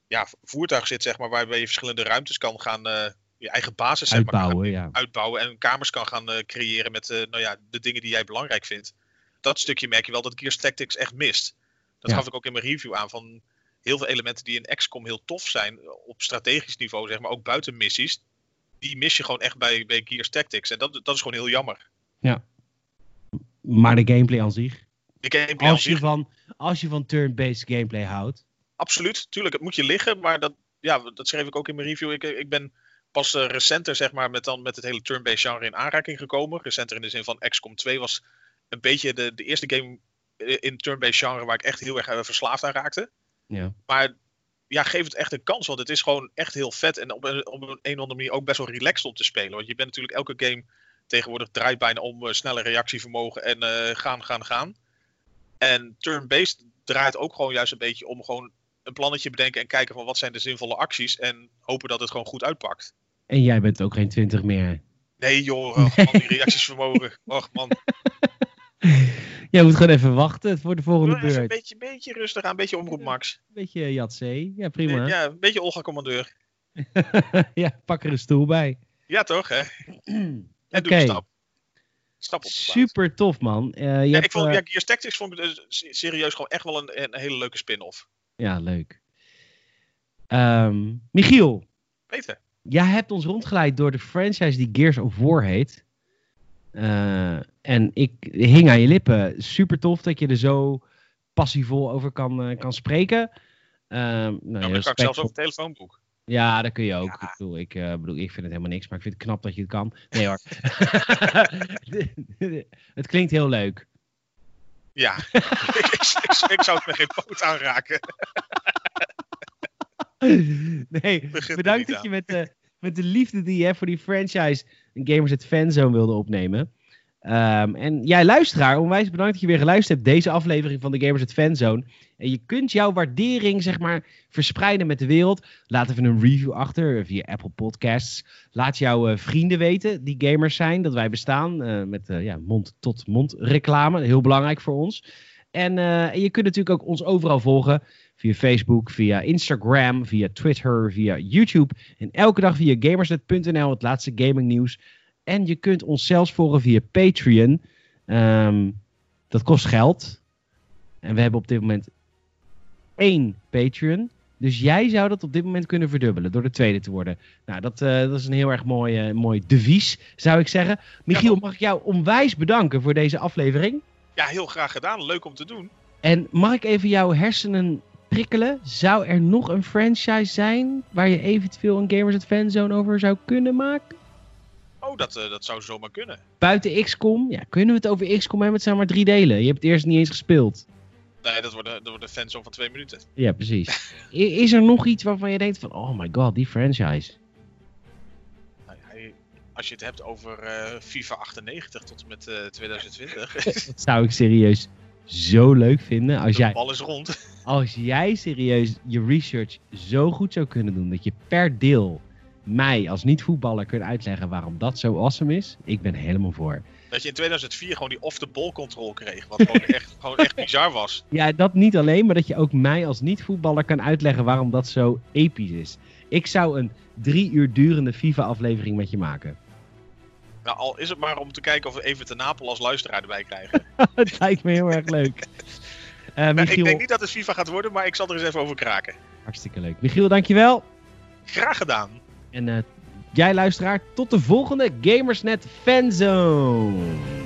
ja, voertuig zit, zeg maar, waarbij je verschillende ruimtes kan gaan, je eigen basis zeg maar, Uitbouwen, ja. uitbouwen en kamers kan gaan eh, creëren met eh, nou ja, de dingen die jij belangrijk vindt. Dat stukje merk je wel dat Gears Tactics echt mist. Dat Ja. gaf ik ook in mijn review aan van heel veel elementen die in XCOM heel tof zijn eh, op strategisch niveau, zeg maar, ook buiten missies. Die mis je gewoon echt bij, bij Gears Tactics. En dat, dat is gewoon heel jammer. Maar de gameplay aan zich. De gameplay Als je zich, van, als je van turn-based gameplay houdt. absoluut, tuurlijk, het moet je liggen, maar dat, ja, dat schreef ik ook in mijn review. Ik, ik ben pas eh, recenter, zeg maar, met, dan, met het hele turn-based genre in aanraking gekomen. Recenter in de zin van XCOM 2 was een beetje de, de eerste game eh, in turn-based genre waar ik echt heel erg eh, verslaafd aan raakte. Ja. Maar ja, geef het echt een kans, want het is gewoon echt heel vet. En op een, op een, een of andere manier ook best wel relaxed om te spelen. Want je bent natuurlijk elke game tegenwoordig draait bijna om snelle reactievermogen en gaan, gaan, gaan. En turn-based draait ook gewoon juist een beetje om gewoon een plannetje bedenken en kijken van wat zijn de zinvolle acties. En hopen dat het gewoon goed uitpakt. En jij bent ook geen 20 meer. Nee joh, man, die reactiesvermogen. Och man, Jij moet gewoon even wachten voor de volgende Doe even een beurt. beetje, beetje rustig aan, een beetje omroep Max. Beetje Jatzee. Ja, prima. Ja, een beetje Olga Commandeur. ja, pak er een stoel bij. Ja toch hè? En Oké. doe de stap. Stap op. Super tof, man. Eh, je Ja, hebt, ik vond, eh, ja, Gears Tactics vond ik serieus gewoon echt wel een, een hele leuke spin-off. ja, leuk. Ehm, Michiel, Peter. Jij hebt ons rondgeleid door de franchise die Gears of War heet. Eh, en ik hing aan je lippen. Super tof dat je er zo passievol over kan, eh, kan spreken. Ehm nou, heel dat kan ik zelfs over het telefoonboek. Ja, dat kun je ook. Ja. Ik, bedoel, ik, bedoel, ik vind het helemaal niks, maar ik vind het knap dat je het kan. Nee hoor. het klinkt heel leuk. Ja, ik, ik, ik, ik zou het met geen poot aanraken. Nee, bedankt dat je met de, met de liefde die je hebt voor die franchise een Gamers at Fanzone wilde opnemen. Ehm, en jij luisteraar, onwijs bedankt dat je weer geluisterd hebt deze aflevering van de Gamers at Fanzone. En je kunt jouw waardering zeg maar verspreiden met de wereld. Laat even een review achter via Apple Podcasts. Laat jouw eh, vrienden weten die gamers zijn, dat wij bestaan. eh, met eh, ja, mond-tot-mond reclame, heel belangrijk voor ons. En, en je kunt natuurlijk ook ons overal volgen. Via Facebook, via Instagram, via Twitter, via YouTube. En elke dag via gamersnet.nl, het laatste gaming nieuws. En je kunt ons zelfs volgen via Patreon. Ehm, dat kost geld. En we hebben op dit moment één Patreon. Dus jij zou dat op dit moment kunnen verdubbelen door de tweede te worden. Nou, dat, eh, dat is een heel erg mooi, eh, mooi devies, zou ik zeggen. Michiel, mag ik jou onwijs bedanken voor deze aflevering? Ja, heel graag gedaan. Leuk om te doen. En mag ik even jouw hersenen prikkelen? Zou er nog een franchise zijn waar je eventueel een Gamers at Fanzone over zou kunnen maken? Oh, dat, eh, dat zou zomaar kunnen. Buiten XCOM? Ja, kunnen we het over XCOM hebben? Het zijn maar drie delen. Je hebt het eerst niet eens gespeeld. Nee, dat wordt, een- dat wordt een fanzone van twee minuten. Ja, precies. Is er nog iets waarvan je denkt van, oh my god, die franchise? Nou als je het hebt over eh, FIFA 98 tot en met eh, 2020. Dat zou ik serieus zo leuk vinden als de jij, bal is rond. als jij serieus je research zo goed zou kunnen doen dat je per deel mij als niet-voetballer kunt uitleggen waarom dat zo awesome is. Ik ben helemaal voor. Dat je in 2004 gewoon die off-the-ball control kreeg. Wat gewoon echt, gewoon echt bizar was. Ja, dat niet alleen, maar dat je ook mij als niet-voetballer kan uitleggen waarom dat zo episch is. Ik zou een drie uur durende FIFA-aflevering met je maken. Nou, al is het maar om te kijken of we even te Napel als luisteraar erbij krijgen. Het lijkt me heel erg leuk. Eh Nou, Michiel, ik denk niet dat het FIFA gaat worden, maar ik zal er eens even over kraken. hartstikke leuk. Michiel, dankjewel. Graag gedaan. En eh, jij luisteraar, tot de volgende Gamersnet Fanzone.